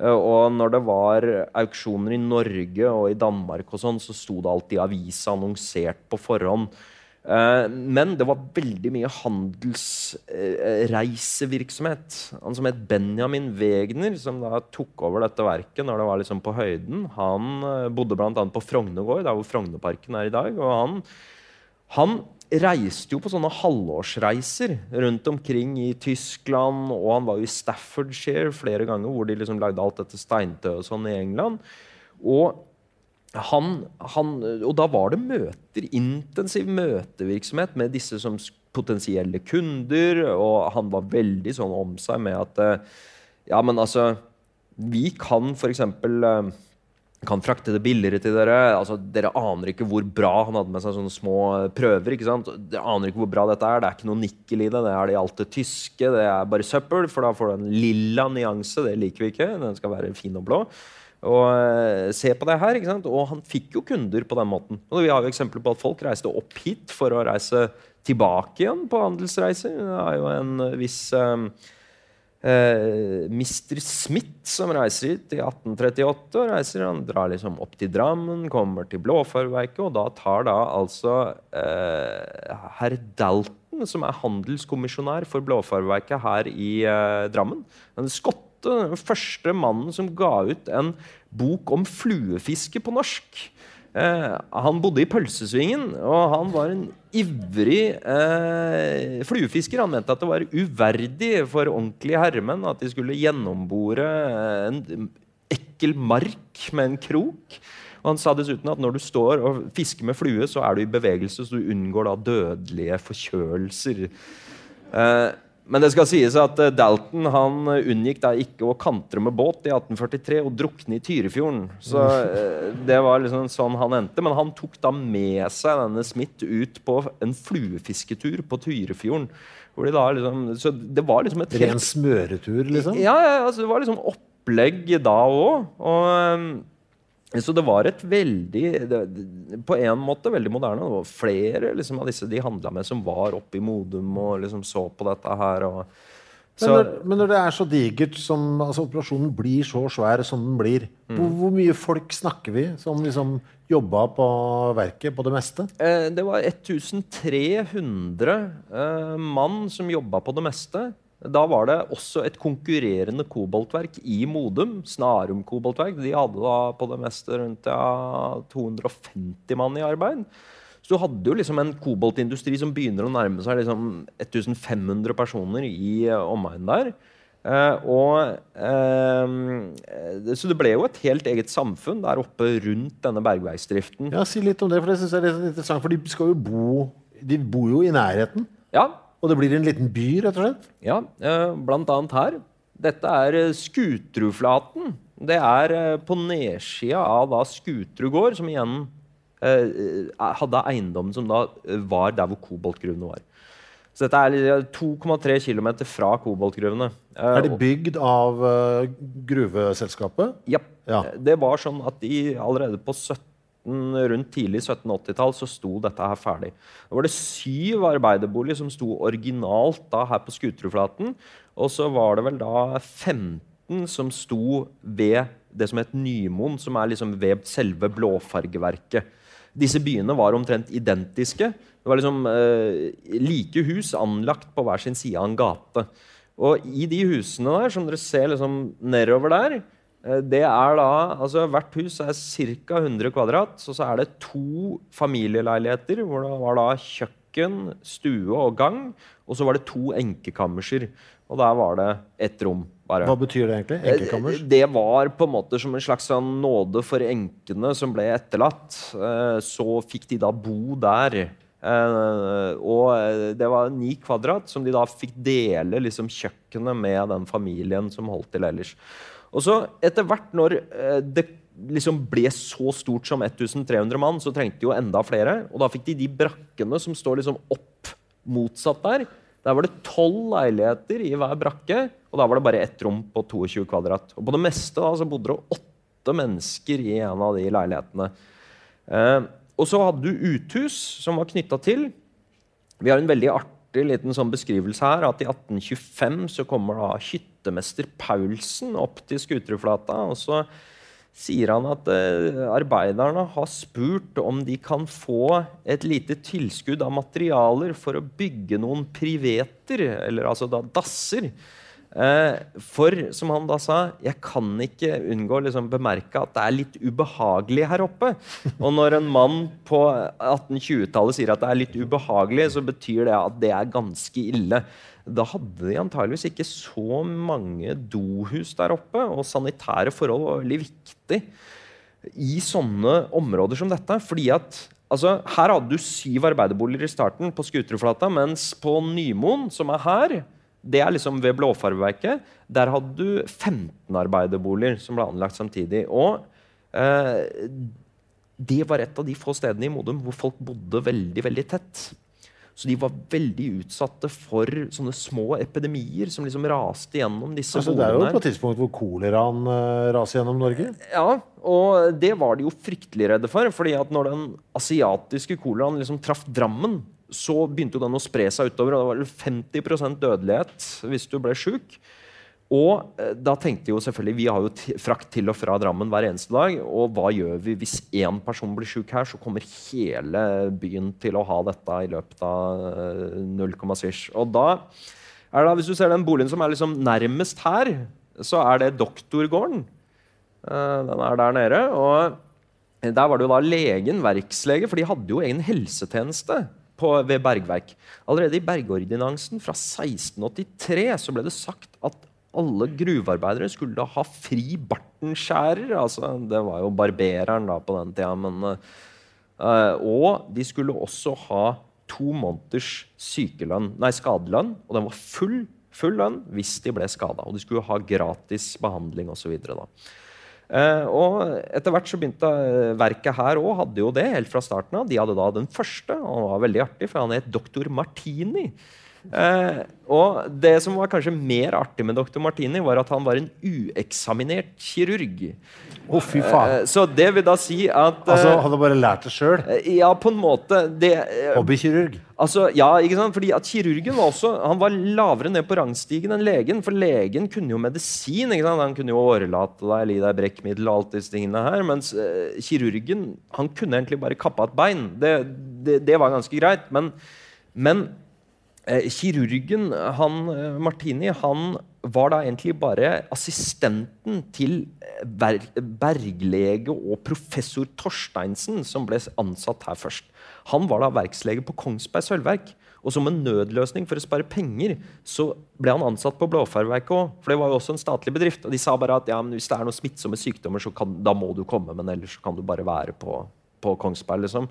Speaker 3: Eh, og når det var auksjoner i Norge og i Danmark, og sånn, så sto det alltid i avisa annonsert på forhånd. Eh, men det var veldig mye handelsreisevirksomhet. Han som het Benjamin Wegner, som da tok over dette verket når det var liksom på høyden, han eh, bodde bl.a. på Frognergård, der hvor Frognerparken er i dag. og han, han reiste jo på sånne halvårsreiser rundt omkring i Tyskland. Og han var jo i Staffordshire flere ganger, hvor de liksom lagde alt dette steintøyet og sånn i England. Og, han, han, og da var det møter, intensiv møtevirksomhet med disse som potensielle kunder. Og han var veldig sånn om seg med at Ja, men altså Vi kan f.eks kan frakte det billigere til dere. Altså, dere aner ikke hvor bra Han hadde med seg sånne små prøver. ikke sant? Dere aner ikke hvor bra dette er. Det er ikke noe nikkel i det. Det er det alt det tyske. Det er bare søppel, for da får du en lilla nyanse. Det liker vi ikke. Den skal være fin og blå. Og uh, Se på det her. ikke sant? Og han fikk jo kunder på den måten. Og Vi har jo eksempler på at folk reiste opp hit for å reise tilbake igjen på handelsreiser. Det er jo en viss um, Uh, Mr. Smith, som reiser hit i 1838, og reiser, han drar liksom opp til Drammen, kommer til Blåfarverket, og da tar da altså uh, herr Dalton, som er handelskommisjonær for Blåfarverket her i uh, Drammen en skotte, den første mannen som ga ut en bok om fluefiske på norsk. Eh, han bodde i Pølsesvingen, og han var en ivrig eh, fluefisker. Han mente at det var uverdig for ordentlige herremenn at de skulle gjennombore en ekkel mark med en krok. Og han sa dessuten at når du står og fisker med flue, så er du i bevegelse, så du unngår da dødelige forkjølelser. Eh, men det skal sies at eh, Dalton han eh, unngikk da ikke å kantre med båt i 1843 og drukne i Tyrifjorden. Så eh, det var liksom sånn han endte. Men han tok da med seg denne Smith ut på en fluefisketur på Tyrifjorden. Hvor de da liksom, så det var liksom et
Speaker 2: Ren smøretur, liksom?
Speaker 3: Ja, ja altså, det var liksom opplegg da òg. Og så det var et veldig det, På en måte veldig moderne. Det var flere liksom, av disse de handla med, som var oppe i Modum og liksom så på dette her. Og,
Speaker 2: men, når, men, når, det er så digert som altså Operasjonen blir så svær som den blir, mm. hvor, hvor, mye folk snakker vi som liksom jobba på verket på det meste?
Speaker 3: Eh, det var 1300 eh, mann som jobba på det meste. Da var det også et konkurrerende koboltverk i Modum. Snarum koboltverk. De hadde da på det meste rundt ja, 250 mann i arbeid. Så du hadde jo liksom en koboltindustri som begynner å nærme seg liksom 1500 personer i uh, omegnen der. Eh, og, eh, så det ble jo et helt eget samfunn der oppe rundt denne bergverksdriften.
Speaker 2: Ja, Si litt om det, for det synes jeg er litt interessant. For de skal jo bo De bor jo i nærheten.
Speaker 3: Ja,
Speaker 2: og det blir en liten by, rett og slett?
Speaker 3: Ja, eh, blant annet her. Dette er Skutruflaten. Det er eh, på nedsida av da Skutrud gård, som igjen hadde eiendommen som da var der hvor koboltgruvene var. Så dette er 2,3 km fra koboltgruvene. Eh,
Speaker 2: Er det bygd av eh, gruveselskapet?
Speaker 3: Ja.
Speaker 2: Ja.
Speaker 3: Det var sånn at de allerede på 17, rundt tidlig 1780-tall så sto dette her ferdig. Da var det syv arbeiderboliger som sto originalt da her på Skuterudflaten. Og så var det vel da 15 som sto ved det som het Nymoen, som er liksom ved selve blåfargeverket. Disse byene var omtrent identiske. Det var liksom eh, like hus anlagt på hver sin side av en gate. Og i de husene der, som dere ser liksom nedover der, det er da, altså Hvert hus er ca. 100 kvadrat. Så, så er det to familieleiligheter hvor det var da kjøkken, stue og gang. Og så var det to enkekammerser. Og der var det ett rom. bare.
Speaker 2: Hva betyr det egentlig? Enkekammers?
Speaker 3: Det var på en måte som en slags sånn nåde for enkene som ble etterlatt. Eh, Så fikk de da bo der. Eh, Og eh, det var ni kvadrat som de da fikk dele liksom kjøkkenet med den familien som holdt til ellers. Og så etter hvert, når eh, det liksom ble så stort som 1300 mann, så trengte de jo enda flere. Og da fikk de de brakkene som står liksom opp motsatt der. Der var det tolv leiligheter i hver brakke, og da var det bare ett rom på 22 kvadrat. Og på det meste da så bodde det åtte mennesker i en av de leilighetene. Eh, og så hadde du uthus som var knytta til. Vi har en veldig artig liten sånn beskrivelse her. At i 1825 så kommer da hyttemester Paulsen opp til Skuterudflata. Og så sier han at eh, arbeiderne har spurt om de kan få et lite tilskudd av materialer for å bygge noen priveter, eller altså da dasser. Eh, for, som han da sa, jeg kan ikke unngå å liksom bemerke at det er litt ubehagelig her oppe. Og når en mann på 1820-tallet sier at det er litt ubehagelig, så betyr det at det er ganske ille. Da hadde de antageligvis ikke så mange dohus der oppe, og sanitære forhold var veldig viktig i sånne områder som dette. fordi at altså, Her hadde du syv arbeiderboliger i starten på Skuterudflata, mens på Nymoen, som er her, det er liksom ved Blåfarveverket, der hadde du 15 arbeiderboliger som ble anlagt samtidig. Og eh, det var et av de få stedene i Modum hvor folk bodde veldig, veldig tett. Så de var veldig utsatte for sånne små epidemier som liksom raste gjennom disse
Speaker 2: Altså, det er jo på et tidspunkt hvor koleraen uh, raser gjennom Norge.
Speaker 3: Ja, og det var de jo fryktelig redde for. fordi at når den asiatiske koleraen liksom traff Drammen, så begynte den å spre seg utover. og Det var 50% dødelighet hvis du ble sjuk. Og eh, da tenkte jo selvfølgelig, Vi har jo frakt til og fra Drammen hver eneste dag. Og hva gjør vi hvis én person blir sjuk her? Så kommer hele byen til å ha dette i løpet av eh, 0, svisj. Og da er det Hvis du ser den boligen som er liksom nærmest her, så er det doktorgården. Eh, Den er der nede. Og der var det jo da legen, verkslege, for de hadde jo egen helsetjeneste på, ved bergverk. Allerede i bergordinansen fra 1683 så ble det sagt at alle gruvearbeidere skulle da ha fri bartenskjærer. Altså, det var jo barbereren da på den tida. Men, uh, og de skulle også ha to måneders sykelønn, nei, skadelønn. Og den var full, full lønn hvis de ble skada. Og de skulle ha gratis behandling osv. Uh, og etter hvert så begynte eh, verket her òg, hadde jo det helt fra starten av. De hadde da den første, og han var veldig artig, for han het doktor Martini. Eh, og det som var kanskje mer artig med dr. Martini, var at han var en ueksaminert kirurg.
Speaker 2: Å, fy faen.
Speaker 3: Eh, så det vil da si at eh,
Speaker 2: Altså, hadde bare lært det sjøl.
Speaker 3: Ja, på en måte. Det, eh,
Speaker 2: Hobbykirurg.
Speaker 3: Altså, ja, ikke sant? Fordi at Kirurgen var også Han var lavere ned på rangstigen enn legen. For legen kunne jo medisin. ikke sant? Han kunne jo årelate deg, gi deg brekkmiddel og alt disse tingene her. Mens eh, kirurgen han kunne egentlig bare kappe av et bein. Det, det, det var ganske greit. Men, men eh, kirurgen, han, eh, Martini, han var da egentlig bare assistenten til eh, berg, berglege og professor Torsteinsen, som ble ansatt her først. Han var da verkslege på Kongsberg sølvverk. Og som en nødløsning for å spare penger så ble han ansatt på Blåfarverket òg. For det var jo også en statlig bedrift. Og de sa bare at ja, hvis det er noen smittsomme sykdommer, så kan, da må du komme. Men ellers kan du bare være på, på Kongsberg. liksom.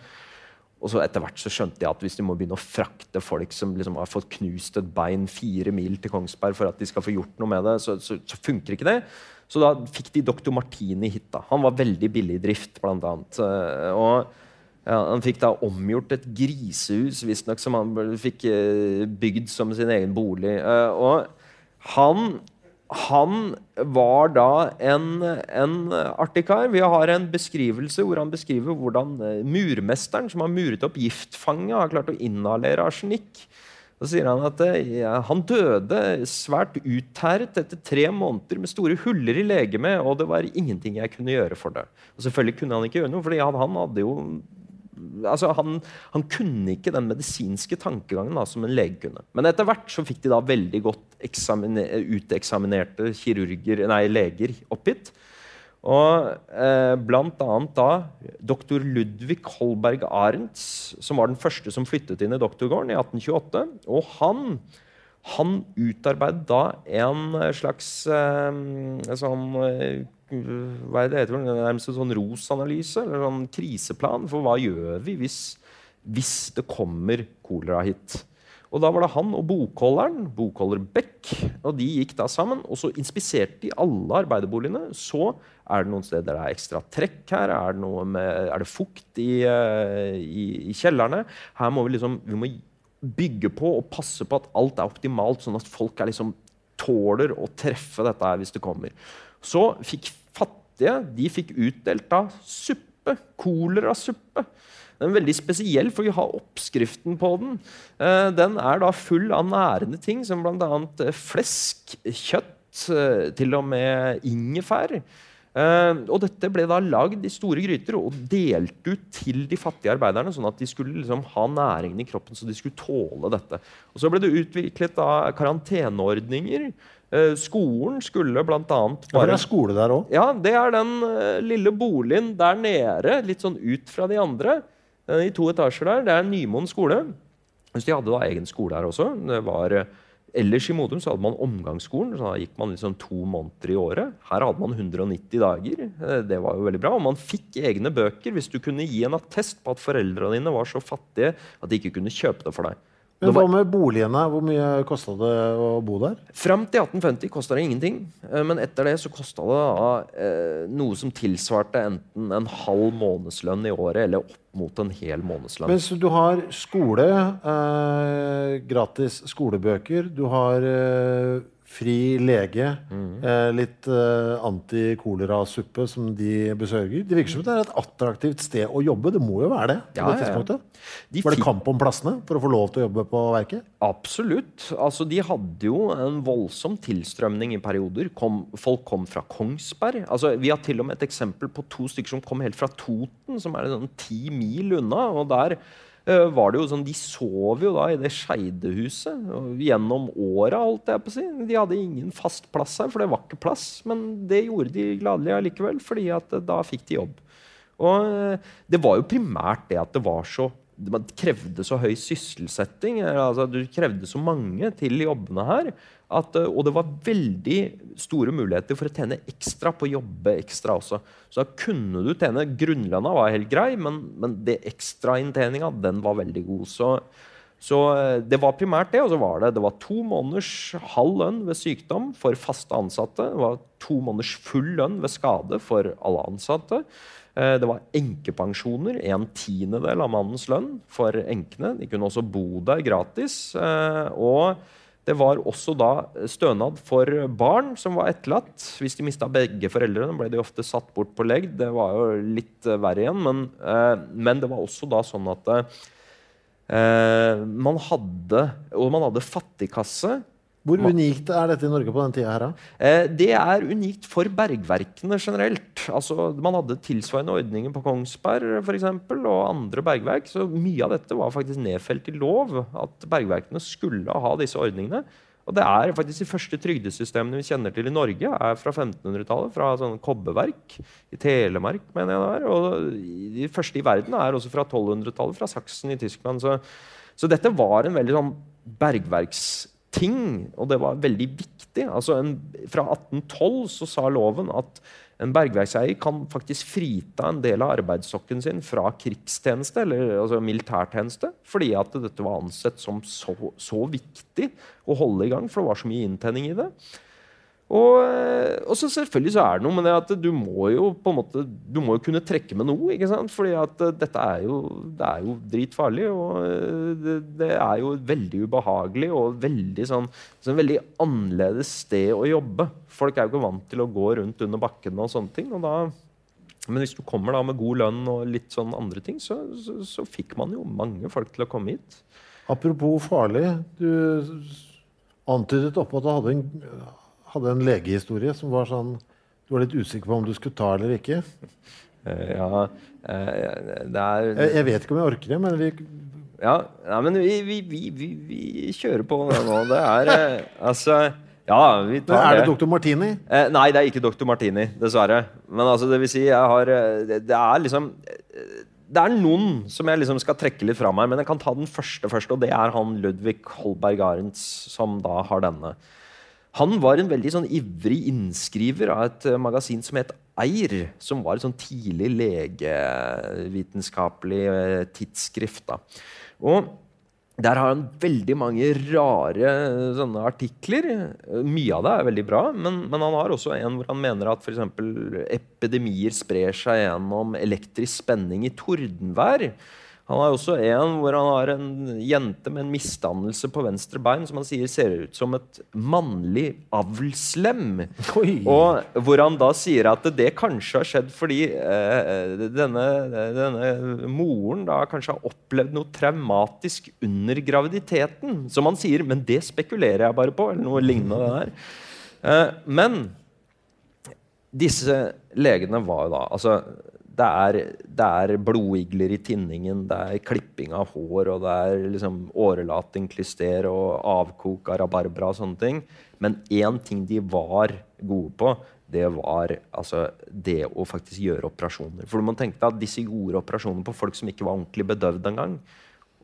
Speaker 3: Og så etter hvert så skjønte jeg at hvis de må begynne å frakte folk som liksom har fått knust et bein fire mil til Kongsberg for at de skal få gjort noe med det, så, så, så funker ikke det. Så da fikk de doktor Martini hit. da. Han var veldig billig i drift, blant annet. Eh, Og Ja, han fikk da omgjort et grisehus visstnok, som han fikk eh, bygd som sin egen bolig. Eh, og han, han var da en, en artig kar. Vi har en beskrivelse hvor han beskriver hvordan eh, murmesteren som har muret opp giftfanget, har klart å inhalere arsenikk. Så sier han at eh, ja, han døde svært uttæret etter tre måneder med store huller i legemet, og det var ingenting jeg kunne gjøre for det. Og selvfølgelig kunne han ikke gjøre noe, for han, hadde jo altså han, han kunne ikke den medisinske tankegangen da, som en lege kunne. Men etter hvert så fikk de da veldig godt uteksaminerte kirurger, nei, leger oppgitt. Og eh, blant annet da doktor Ludvig Holberg Arentz, som var den første som flyttet inn i doktorgården i 1828. Og han, han utarbeidet da en slags eh, sånn hva er det heter, nærmest en sånn ROS-analyse, eller sånn kriseplan for hva gjør vi hvis, hvis det kommer kolera hit. Og Da var det han og bokholderen, bokholder Beck, og de gikk da sammen. Og så inspiserte de alle arbeiderboligene. Så er det noen steder der det er ekstra trekk her. Er det, noe med, er det fukt i, eh, i, i kjellerne? Her må vi liksom vi må bygge på og passe på at alt er optimalt, sånn at folk er liksom tåler å treffe dette her hvis det kommer. Så fikk fattige de fikk utdelt da suppe. Kolerasuppe. Den er veldig spesiell, for vi har oppskriften på den. Eh, den er da full av nærende ting, som bl.a. flesk, kjøtt, eh, til og med ingefær. Eh, og dette ble da lagd i store gryter og delt ut til de fattige arbeiderne, sånn at de skulle liksom ha næringen i kroppen så de skulle tåle dette. Og Så ble det utviklet da karanteneordninger. Eh, skolen skulle bl.a.
Speaker 2: Ja, det er skole der òg.
Speaker 3: Ja, det er den eh, lille boligen der nede, litt sånn ut fra de andre. eh, I to etasjer der. Det er Nymoen skole. Så de hadde da egen skole her også. Det var, ellers i Modum så hadde man omgangsskolen. så Da gikk man liksom to måneder i året. Her hadde man 190 dager. Det var jo veldig bra. Og man fikk egne bøker hvis du kunne gi en attest på at foreldrene dine var så fattige at de ikke kunne kjøpe det for deg.
Speaker 2: Men hva med boligene? Hvor mye kosta det å bo der?
Speaker 3: Fram til 1850 kosta det ingenting. eh, Men etter det så kosta det da, eh, noe som tilsvarte enten en halv månedslønn i året eller opp mot en hel månedslønn.
Speaker 2: Mens du har skole, eh, gratis skolebøker, du har eh, fri lege,
Speaker 3: Mm.
Speaker 2: eh, litt eh, antikolerasuppe som de besørger. Det virker som det er et attraktivt sted å jobbe. Det må jo være det?
Speaker 3: Ja,
Speaker 2: det
Speaker 3: ja, ja. De
Speaker 2: Var det kamp om plassene for å få lov til å jobbe på verket?
Speaker 3: Absolutt. Altså, de hadde jo en voldsom tilstrømning i perioder. Kom, folk kom fra Kongsberg. Altså, vi har til og med et eksempel på to stykker som kom helt fra Toten, som er sånn ti mil unna. og der var det jo sånn, De sov jo da i det skeidehuset gjennom åra, holdt jeg på å si. De hadde ingen fast plass her, for det var ikke plass. Men det gjorde de gladelig allikevel, fordi at eh, da fikk de jobb. Og eh, det var jo primært det at det var så det krevde så høy sysselsetting. Altså, du krevde så mange til jobbene her. At, eh, og det var veldig store muligheter for å tjene ekstra på å jobbe ekstra også. Så da kunne du tjene Grunnlønna var helt grei, men, men det ekstrainntjeninga den var veldig god. Så, så eh, det var primært det. Og så var det, det var to måneders halv lønn ved sykdom for faste ansatte. Det var to måneders full lønn ved skade for alle ansatte. Eh, Det var enkepensjoner, en tiendedel av mannens lønn for enkene. De kunne også bo der gratis. Og det var også da stønad for barn som var etterlatt. Hvis de mista begge foreldrene, ble de ofte satt bort på legd. Det var jo litt eh, verre igjen, men, eh, men det var også da sånn at eh, man hadde Og man hadde fattigkasse.
Speaker 2: Hvor unikt er dette i Norge på den tida her?
Speaker 3: Eh, Det er unikt for bergverkene generelt. Altså, man hadde tilsvarende ordninger på Kongsberg for eksempel, og andre bergverk. Så mye av dette var faktisk nedfelt i lov. At bergverkene skulle ha disse ordningene. Og det er faktisk De første trygdesystemene vi kjenner til i Norge, er fra 1500-tallet. Fra sånne kobberverk i Telemark, mener jeg det er. Og de første i verden er også fra 1200-tallet, fra Saksen i Tyskland. Så, så dette var en veldig sånn bergverksting, og det var veldig viktig. Altså en, fra 1812 så sa loven at en bergverkseier kan faktisk frita en del av arbeidsstokken sin fra krigstjeneste, eller altså militærtjeneste, fordi at dette var ansett som så, så viktig å holde i gang, for det var så mye inntjening i det. Og, og så selvfølgelig så er det noe med det at du må jo på en måte, du må jo kunne trekke med noe. ikke sant? Fordi at uh, dette er jo, det er jo dritfarlig. Og uh, det, det, er jo veldig ubehagelig og veldig sånn, sånn veldig annerledes sted å jobbe. Folk er jo ikke vant til å gå rundt under bakkene og sånne ting. og da men hvis du kommer da med god lønn og litt sånn andre ting, så, så, så fikk man jo mange folk til å komme hit.
Speaker 2: Apropos farlig. Du antydet oppe at du hadde en, hadde en legehistorie som var sånn Du var litt usikker på om du skulle ta eller ikke.
Speaker 3: Uh, ja, uh, det er
Speaker 2: jeg, jeg, vet ikke om jeg orker det, men vi
Speaker 3: Ja, nei, men vi, vi, vi, vi, kjører på nå. Det er uh, altså ja, vi tar
Speaker 2: er
Speaker 3: det.
Speaker 2: det Dr. Martini?
Speaker 3: nei, det er ikke Dr. Martini, dessverre. Men altså, det vil si, jeg har Det, det er liksom det er noen som jeg liksom skal trekke litt fra meg, men jeg kan ta den første først. Og det er han Ludvig Holberg Arentz, som da har denne. Han var en veldig sånn ivrig innskriver av et uh, magasin som het Eir. Som var et sånn tidlig legevitenskapelig uh, tidsskrift. Da. Og der har han veldig mange rare sånne artikler. Mye av det er veldig bra, men, men han har også en hvor han mener at for epidemier sprer seg gjennom elektrisk spenning i tordenvær. Han har også en hvor han har en jente med en misdannelse på venstre bein som han sier ser ut som et mannlig avlslem. Og hvor han da sier at det kanskje har skjedd fordi eh, denne, denne, moren da kanskje har opplevd noe traumatisk under graviditeten. Som han sier, men det spekulerer jeg bare på. eller noe lignende der. Eh, men disse legene var jo da altså det er, det er, blodigler i tinningen, det er klipping av hår, og det er liksom årelating, klyster og avkok av rabarbra og sånne ting. Men én ting de var gode på, det var altså, det å faktisk gjøre operasjoner. For du må tenke deg at disse gjorde operasjoner på folk som ikke var ordentlig bedøvd engang.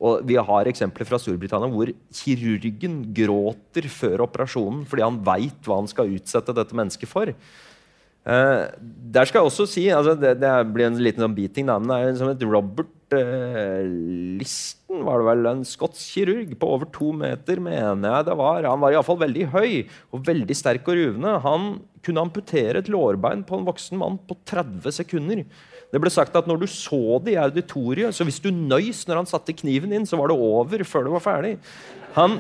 Speaker 3: Og vi har eksempler fra Storbritannia hvor kirurgen gråter før operasjonen fordi han veit hva han skal utsette dette mennesket for. Uh, der skal jeg også si altså det, det, blir en liten sånn beating, da, men det er liksom et Robert uh, Listen, var det vel, en skotsk kirurg på over to meter, mener jeg det var. Han var iallfall veldig høy og veldig sterk og ruvende. Han kunne amputere et lårbein på en voksen mann på 30 sekunder. Det ble sagt at når du så det i auditoriet, så hvis du nøys når han satte kniven inn, så var det over før det var ferdig. Han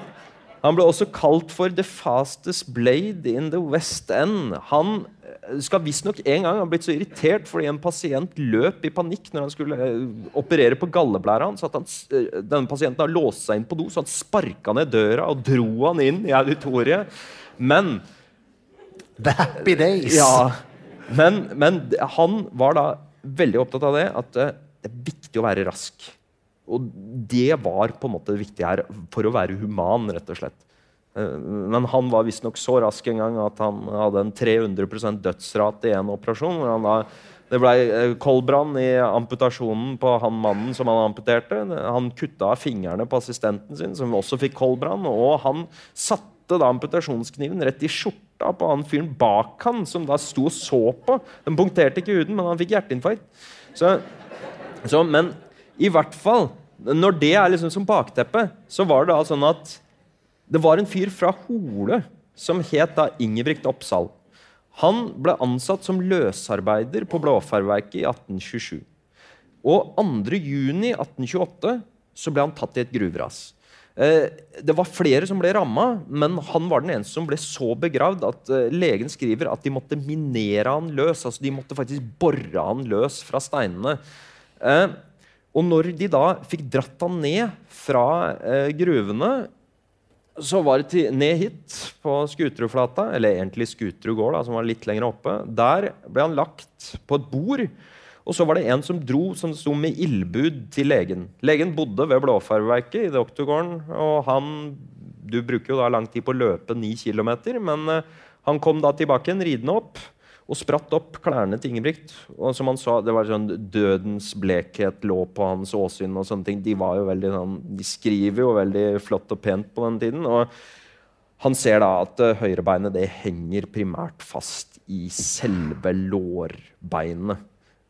Speaker 3: han ble også kalt for 'the fastest blade in the West End'. Han eh, skal visstnok en gang ha blitt så irritert fordi en pasient løp i panikk når han skulle eh, operere på galleblæra hans, at han, eh, denne pasienten har låst seg inn på do, så han sparka ned døra og dro han inn i auditoriet. Men
Speaker 2: The happy days!
Speaker 3: Ja, men, men han var da veldig opptatt av det, at det er viktig å være rask. Og det var på en måte det viktige her for å være human, rett og slett. Eh, men han var visstnok så rask en gang at han hadde en 300% dødsrate i en operasjon. hvor han da det ble eh, koldbrann i amputasjonen på han mannen som han amputerte. Han kutta av fingrene på assistenten sin, som også fikk koldbrann. Og han satte da amputasjonskniven rett i skjorta på han fyren bak han, som da sto og så på. Den punkterte ikke huden, men han fikk hjerteinfarkt. Så, så, men i hvert fall, når det er liksom som bakteppe, så var det da sånn at det var en fyr fra Hole som het da Ingebrigt Oppsal. Han ble ansatt som løsarbeider på Blåfarverket i 1827. Og 2.6.1828 så ble han tatt i et gruveras. Eh, det var flere som ble ramma, men han var den eneste som ble så begravd at eh, legen skriver at de måtte minere han løs. altså De måtte faktisk bore han løs fra steinene. Og når de da fikk dratt han ned fra eh, gruvene, så var det til, ned hit på Skuterudflata, eller egentlig Skuterud gård, som var litt lenger oppe. Der ble han lagt på et bord. Og så var det en som dro som sto med ildbud til legen. Legen bodde ved Blåfarverket i doktorgården. og han, Du bruker jo da lang tid på å løpe ni kilometer, men eh, han kom da tilbake igjen ridende opp og spratt opp klærne til Ingebrigt. Og som han sa, det var sånn Dødens blekhet lå på hans åsyn. og sånne ting. De veldig sånn, de skriver jo veldig flott og pent på den tiden. og Han ser da at uh, høyrebeinet det henger primært fast i selve lårbeinet.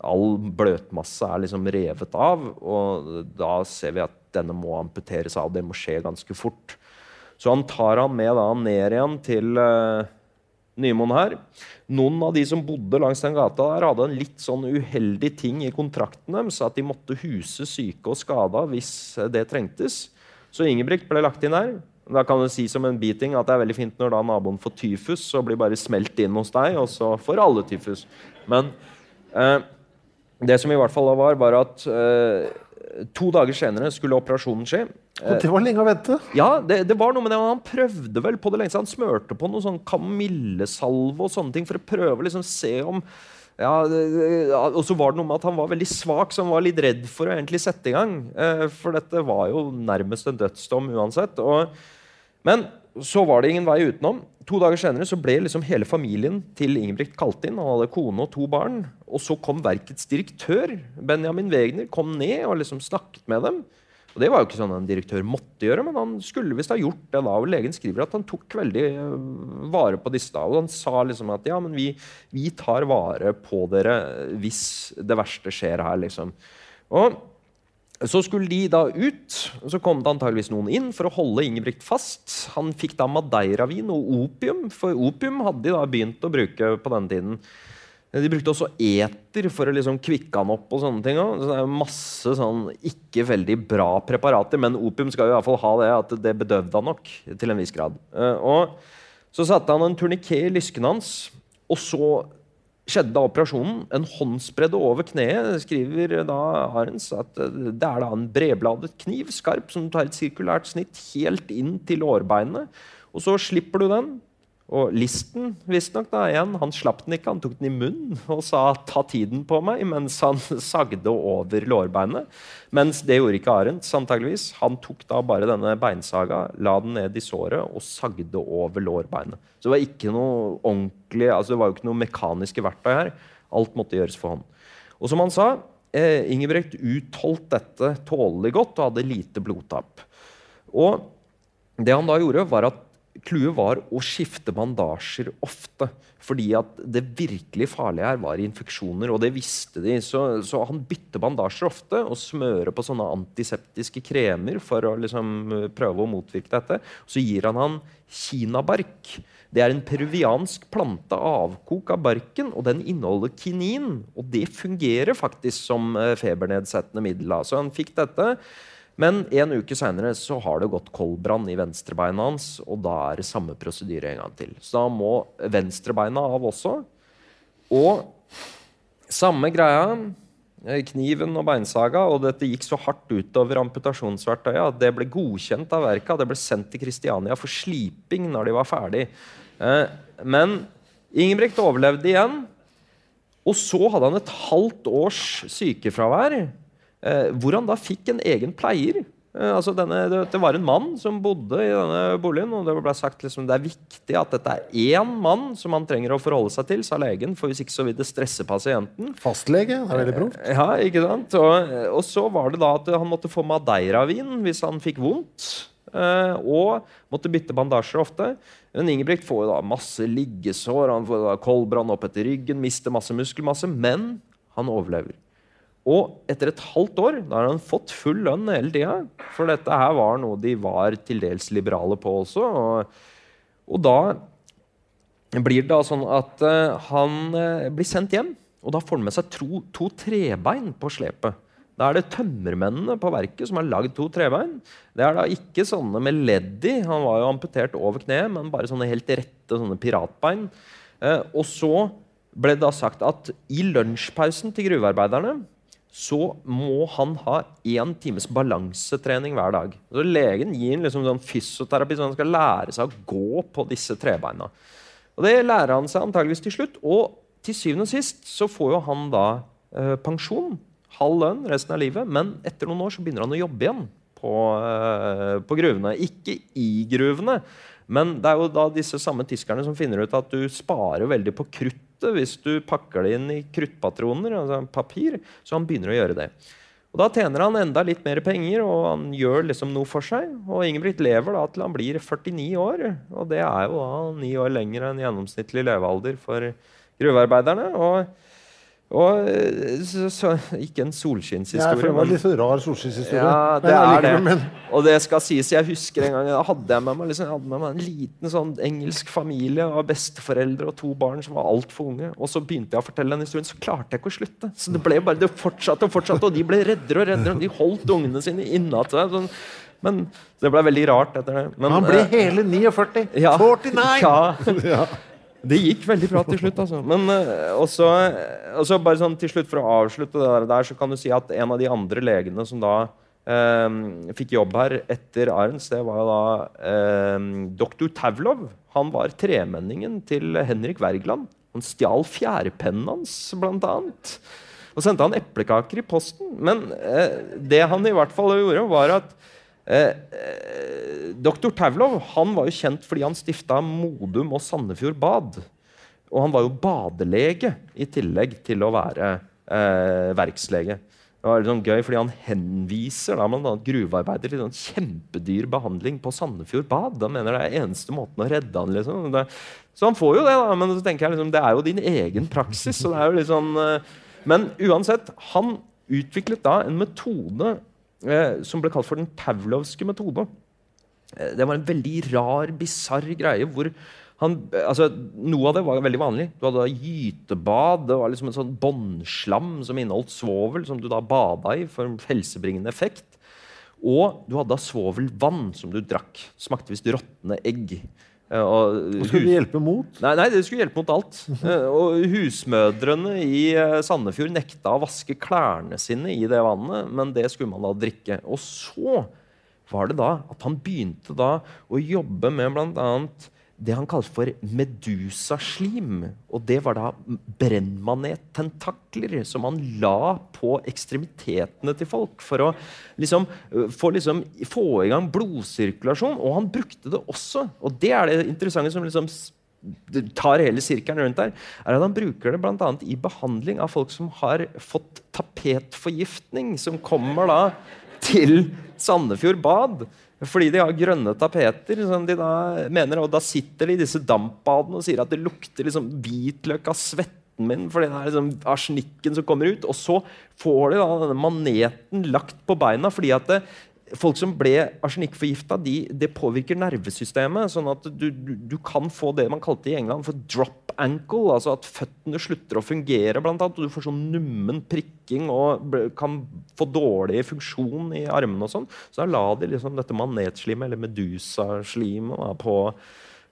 Speaker 3: All bløtmasse er liksom revet av, og da ser vi at denne må amputeres av. Det må skje ganske fort. Så han tar han med da ned igjen til uh, Nymoen her. Noen av de som bodde langs den gata, der hadde en litt sånn uheldig ting i kontrakten deres, at de måtte huse syke og skada hvis det trengtes. Så Ingebrigt ble lagt inn her. Da kan du si som en biting at det er veldig fint når da naboen får tyfus, så blir bare smelt inn hos deg, og så får alle tyfus. Men eh, det som i hvert fall var, var at eh, to dager senere skulle operasjonen skje.
Speaker 2: Og det var lenge å vente.
Speaker 3: Ja, det, det, var noe med det. Han prøvde vel på det lengste. Han smørte på noe sånn kamillesalve og sånne ting for å prøve liksom se om ja, Og så var det noe med at han var veldig svak, så han var litt redd for å egentlig sette i gang. Eh, for dette var jo nærmest en dødsdom uansett. Og, men så var det ingen vei utenom. To dager senere så ble liksom hele familien til Ingebrigt kalt inn. Han hadde kone og to barn. Og så kom verkets direktør, Benjamin Wegner, kom ned og liksom snakket med dem. Og Det var jo ikke sånn en direktør måtte gjøre, men han skulle visst ha gjort det. da, og Legen skriver at han tok veldig eh, vare på disse. da, og Han sa liksom at ja, men vi, vi tar vare på dere hvis det verste skjer her. liksom. Og så skulle de da ut, og så kom det antageligvis noen inn for å holde Ingebrigt fast. Han fikk da madeiravin og opium, for opium hadde de da begynt å bruke på denne tiden. De brukte også eter for å liksom kvikke han opp. og sånne ting. Så det er masse sånn ikke veldig bra preparater, men opium skal jo i hvert fall ha det at det bedøvde han nok til en viss grad. Eh, og Så satte han en turniké i lysken hans, og så skjedde da operasjonen. En håndsbredde over kneet, skriver da Arens, at det er da en bredbladet kniv, skarp, som tar et sirkulært snitt helt inn til lårbeinet. Og så slipper du den, og listen, visstnok, igjen, han slapp den ikke. Han tok den i munnen og sa 'ta tiden på meg', mens han sagde over lårbeinet. Mens det gjorde ikke Arendt, antageligvis. Han tok da bare denne beinsaga, la den ned i såret og sagde over lårbeinet. Så det var ikke noe ordentlig, altså det var jo ikke noe mekaniske verktøy her. Alt måtte gjøres for hånd. Og som han sa, eh, Ingebrigt utholdt dette tålelig godt og hadde lite blodtap. Og det han da gjorde, var at Clouet var å skifte bandasjer ofte. Fordi at det virkelig farlige her var infeksjoner, og det visste de. Så, så han bytter bandasjer ofte og smører på sånne antiseptiske kremer for å liksom eh, prøve å motvirke dette. Så gir han han kinabark. Det er en peruviansk plante, avkok av barken, og den inneholder kinin. Og det fungerer faktisk som eh, febernedsettende middel. Så han fikk dette. Men en uke seinere har det gått koldbrann i venstrebeinet hans, og da er det samme prosedyre en gang til. Så da må venstrebeina av også. Og samme greia. Eh, kniven og beinsaga. Og dette gikk så hardt utover amputasjonsverktøyet at det ble godkjent av verket. Det ble sendt til Kristiania for sliping når de var ferdig. Eh, men Ingebrigt overlevde igjen. Og så hadde han et halvt års sykefravær hvor han da fikk en egen pleier. Eh, altså denne, det, var en mann som bodde i denne boligen, og det ble sagt liksom, det er viktig at dette er én mann som han trenger å forholde seg til, sa legen, for hvis ikke så vil det stresse pasienten.
Speaker 2: Fastlege, det er veldig proft.
Speaker 3: Eh, ja, ikke sant? Og, og, så var det da at han måtte få madeiravin hvis han fikk vondt. Og måtte bytte bandasjer ofte. Men Ingebrigt får jo da masse liggesår, han får da koldbrann opp etter ryggen, mister masse muskelmasse, men han overlever. Og etter et halvt år da har han fått full lønn hele tida. For dette her var noe de var til dels liberale på også. Og, og da blir det da sånn at uh, han uh, blir sendt hjem. Og da får han med seg to, to trebein på slepet. Da er det tømmermennene på verket som har lagd to trebein. Det er da ikke sånne med ledd i. Han var jo amputert over kneet, men bare sånne helt rette sånne piratbein. Uh, og så ble det da sagt at i lunsjpausen til gruvearbeiderne så må han ha én times balansetrening hver dag. Så Legen gir liksom sånn fysioterapi så han skal lære seg å gå på disse trebeina. Og Det lærer han seg antageligvis til slutt. Og til syvende og sist så får jo han da eh, pensjon. Halv lønn resten av livet. Men etter noen år så begynner han å jobbe igjen på, eh, på gruvene. Ikke i gruvene. Men det er jo da disse samme tyskerne som finner ut at du sparer veldig på kruttet hvis du pakker det inn i kruttpatroner, altså papir. Så han begynner å gjøre det. Og Da tjener han enda litt mer penger, og han gjør liksom noe for seg. Og Ingebrigt lever da til han blir 49 år, og det er jo da ni år lenger enn gjennomsnittlig levealder for gruvearbeiderne. Og, Og eh, så, så, Ikke en solskinnshistorie.
Speaker 2: Ja, det var litt rar solskinnshistorie.
Speaker 3: ja, det er det.
Speaker 2: Men,
Speaker 3: Og det skal sies, jeg husker en gang da hadde jeg med meg, liksom, jeg hadde med meg en liten sånn engelsk familie av besteforeldre og to barn som var altfor unge. Og så begynte jeg å fortelle den historien, så klarte jeg ikke å slutte. Så det ble bare, det fortsatte og fortsatte, og de ble reddere og reddere. og De holdt ungene sine inntil seg. Sånn. Men det ble veldig rart etter det. Men,
Speaker 2: han ble
Speaker 3: eh,
Speaker 2: hele 49!
Speaker 3: ja.
Speaker 2: 49!
Speaker 3: Ja. Det gikk veldig bra til slutt, altså. Men uh, også, også bare sånn til slutt For å avslutte det der, så kan du si at en av de andre legene som da eh, fikk jobb her etter Arns, det var da eh, doktor Tavlov. Han var tremenningen til Henrik Wergeland. Han stjal fjærpennen hans, blant annet. Og sendte han eplekaker i posten. Men eh, det han i hvert fall gjorde, var at Eh, eh, Tavlov han var jo kjent fordi han stifta Modum og Sandefjord bad. Og han var jo badelege i tillegg til å være eh, verkslege. Det var sånn gøy, fordi Han henviser da, blant annet gruvearbeidere til sånn kjempedyr behandling på Sandefjord bad. Han mener det er eneste måten å redde han liksom. Det, så han får jo det, da, men så tenker jeg liksom, det er jo din egen praksis. så det er jo litt sånn... Eh, men uansett, han utviklet da en metode som ble kalt for den Pavlovske metode. Eh, det var en veldig rar, bisarr greie hvor han, altså, noe av det var veldig vanlig. Du hadde da gytebad. Det var liksom en sånn båndslam som inneholdt svovel, som du da bada i for en helsebringende effekt. Og du hadde da svovelvann som du drakk. Smakte visst råtne egg. Eh, Og
Speaker 2: Og skulle det hjelpe mot?
Speaker 3: Nei, nei, det skulle hjelpe mot alt. Eh, og husmødrene i eh, Sandefjord nekta å vaske klærne sine i det vannet, men det skulle man da drikke. Og så var det da at han begynte da å jobbe med bl.a. det han kalte for medusaslim. Og det var da brennmanettentakler som han la på ekstremitetene til folk for å liksom, øh, få, liksom, få i gang blodsirkulasjon. Og han brukte det også. Og det er det interessante som liksom tar hele sirkelen rundt der, er at han bruker det annet i behandling av folk som har fått tapetforgiftning, som kommer da til Sandefjord bad. Fordi de har grønne tapeter. som de Da mener, og da sitter de i disse dampbadene og sier at det lukter liksom hvitløk av svetten min. fordi det er liksom arsenikken som kommer ut. Og så får de da denne maneten lagt på beina. fordi at det, Folk som ble arsenikkforgifta, de, det påvirker nervesystemet. sånn at du, du, du kan få det man kalte i England for drop ankle. altså At føttene slutter å fungere, blant annet, og du får sånn nummen prikking og kan få dårlig funksjon i armene. og sånn. Så da la de liksom dette manetslimet, eller medusaslimet, på,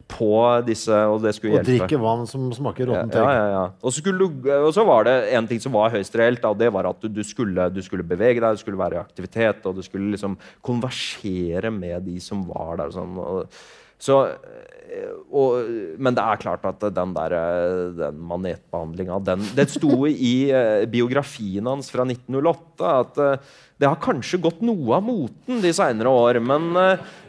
Speaker 3: på disse, og det skulle
Speaker 2: Og
Speaker 3: hjelpe.
Speaker 2: drikke vann som smaker
Speaker 3: Ja,
Speaker 2: råttent
Speaker 3: ja,
Speaker 2: egg.
Speaker 3: ja, ja. Og, så og så var det en ting som var høyst reelt. Og det var at du, du, skulle, du skulle bevege deg, du skulle være i aktivitet, og du skulle liksom konversere med de som var der. og Sånn, og, så, eh, og, men det er klart at den der, eh, den manetbehandlinga Det sto i eh, biografien hans fra 1908 at det har kanskje gått noe av moten de seinere år, men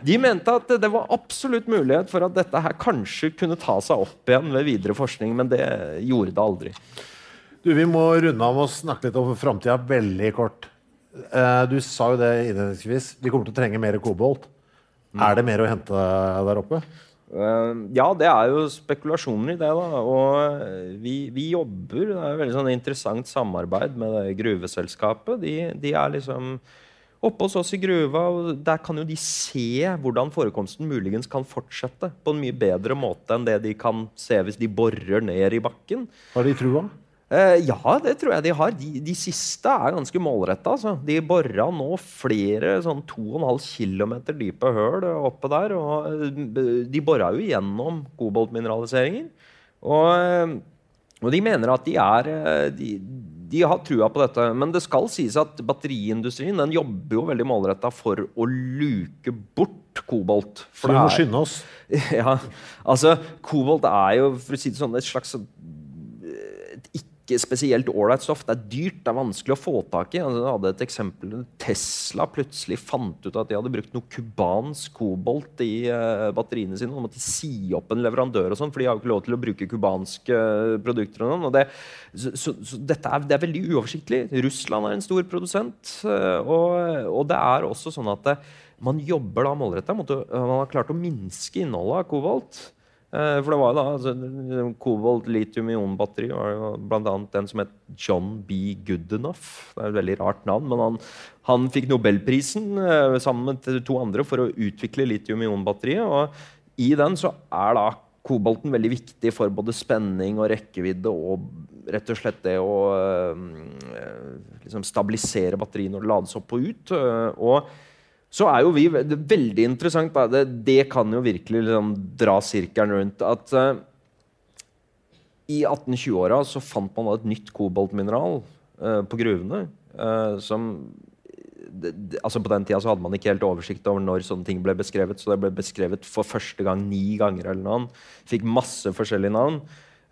Speaker 3: de mente at det var absolutt mulighet for at dette her kanskje kunne ta seg opp igjen ved videre forskning, men det gjorde det aldri.
Speaker 2: Du, Vi må runde av å snakke litt om framtida veldig kort. Du sa jo det innledningsvis. Vi kommer til å trenge mer kobolt. Er det mer å hente der oppe?
Speaker 3: Eh, ja, det er jo spekulasjoner i det. da, og eh, vi, vi jobber Det er et veldig sånn interessant samarbeid med det gruveselskapet. De, de er liksom oppe hos oss i gruva, og der kan jo de se hvordan forekomsten muligens kan fortsette på en mye bedre måte enn det de kan se hvis de borer ned i bakken.
Speaker 2: Har de trua?
Speaker 3: Eh, ja, det tror jeg de har. De, de siste er ganske målretta. Altså. De bora nå flere sånn 2,5 km dype høl oppe der. Og eh, de bora jo gjennom koboltmineraliseringer. Og, eh, og de mener at de er de, de har trua på dette. Men det skal sies at batteriindustrien den jobber jo veldig målretta for å luke bort kobolt.
Speaker 2: Så vi må skynde oss.
Speaker 3: ja, altså Kobolt er jo for å si det sånn, et slags ikke spesielt ålreit stoff. Det er dyrt, det er vanskelig å få tak i. Altså, jeg hadde et eksempel Tesla plutselig fant ut at de hadde brukt noe cubansk kobolt i uh, batteriene sine. De måtte si opp en leverandør, og sånn, for de har jo ikke lov til å bruke cubanske uh, produkter. Og sånn, og det, så, så, så dette er, det er veldig uoversiktlig. Russland er en stor produsent. Uh, og, og det er også sånn at det, man jobber da målretta Man har klart å minske innholdet av kobolt. Eh, for det var jo da altså, Kobolt litium-ion-batteri var jo bl.a. den som het John B. Goodenough. Det er et veldig rart navn, men han, han fikk nobelprisen eh, sammen med to andre for å utvikle litium-ion-batteriet. Og i den så er da kobolten veldig viktig for både spenning og rekkevidde og rett og slett det å øh, liksom stabilisere batteriet når det lades opp og ut. og så er jo vi det er Veldig interessant. Det, det, kan jo virkelig liksom, dra sirkelen rundt. At uh, i 1820-åra så fant man da et nytt koboltmineral uh, på gruvene. Uh, som altså På den tida så hadde man ikke helt oversikt over når sånne ting ble beskrevet. Så det ble beskrevet for første gang ni ganger. eller noe. Fikk masse forskjellige navn.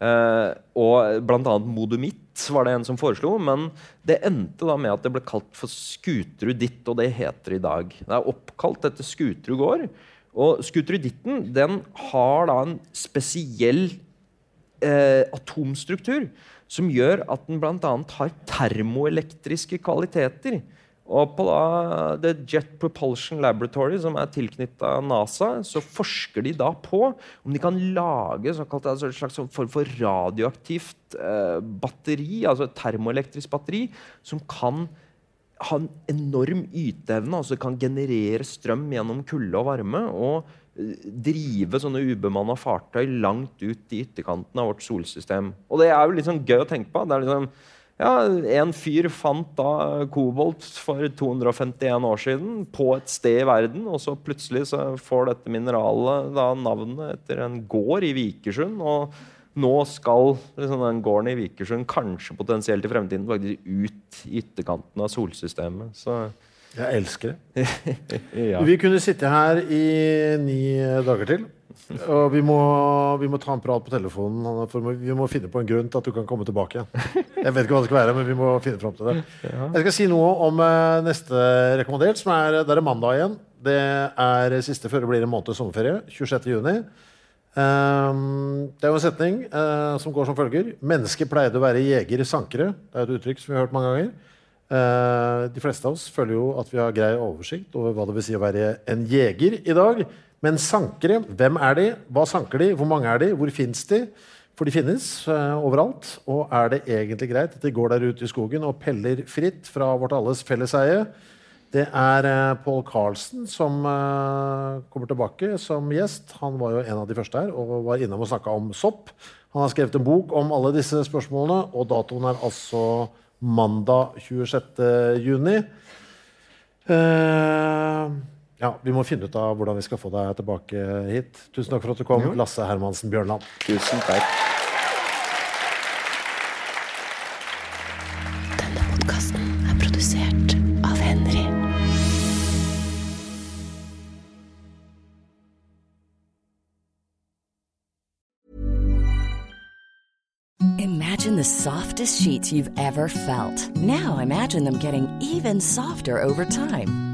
Speaker 3: Uh, og bl.a. Modumitt var det en som foreslo, men det endte da med at det ble kalt for Skuteruditt, og det heter det i dag. Det er oppkalt etter Skuterud gård. Og Skuteruditten den har da en spesiell uh, atomstruktur som gjør at den bl.a. har termoelektriske kvaliteter. Og på da, The Jet Propulsion Laboratory, som er tilknytta NASA, så forsker de da på om de kan lage såkalt, altså en slags form for radioaktivt eh, batteri, altså et termoelektrisk batteri, som kan ha en enorm yteevne, altså kan generere strøm gjennom kulde og varme. og eh, drive sånne ubemanna fartøy langt ut i ytterkanten av vårt solsystem. Og det er jo litt sånn gøy å tenke på. Det er liksom ja, En fyr fant da kobolt for 251 år siden på et sted i verden. Og så plutselig så får dette mineralet da navnet etter en gård i Vikersund. Og nå skal liksom, den gården i Vikersund kanskje potensielt i fremtiden faktisk ut i ytterkanten av solsystemet. Så
Speaker 2: jeg elsker det. ja. Vi kunne sitte her i ni dager til. Og vi må, vi må, ta en prat på telefonen. For vi må finne på en grunn til at du kan komme tilbake igjen. Jeg vet ikke hva det skal være, men vi må finne fram til det. Jeg skal si noe om uh, neste rekommandert, som er, det er mandag igjen. Det er siste før det blir en måned sommerferie. 26.6. Um, det er jo en setning uh, som går som følger. Mennesker pleide å være jeger-sankere. Det er et uttrykk som vi har hørt mange ganger. Uh, de fleste av oss føler jo at vi har grei oversikt over hva det vil si å være en jeger i dag. Men sankere, hvem er de? Hva sanker de? Hvor mange er de? Hvor fins de? For de finnes uh, overalt. Og er det egentlig greit at de går der ute i skogen og peller fritt fra vårt alles felleseie? Det er uh, Paul Carlsen som uh, kommer tilbake som gjest. Han var jo en av de første her og var innom og snakka om sopp. Han har skrevet en bok om alle disse spørsmålene, og datoen er altså mandag 26. juni. Uh, ja, Vi må finne ut av hvordan vi skal få deg tilbake hit. Tusen takk for at du kom, Lasse Hermansen Bjørnland.
Speaker 3: Tusen takk.
Speaker 1: Denne podkasten er produsert av Henry. Imagine the softest sheets you've ever felt. Now imagine them getting even softer over time.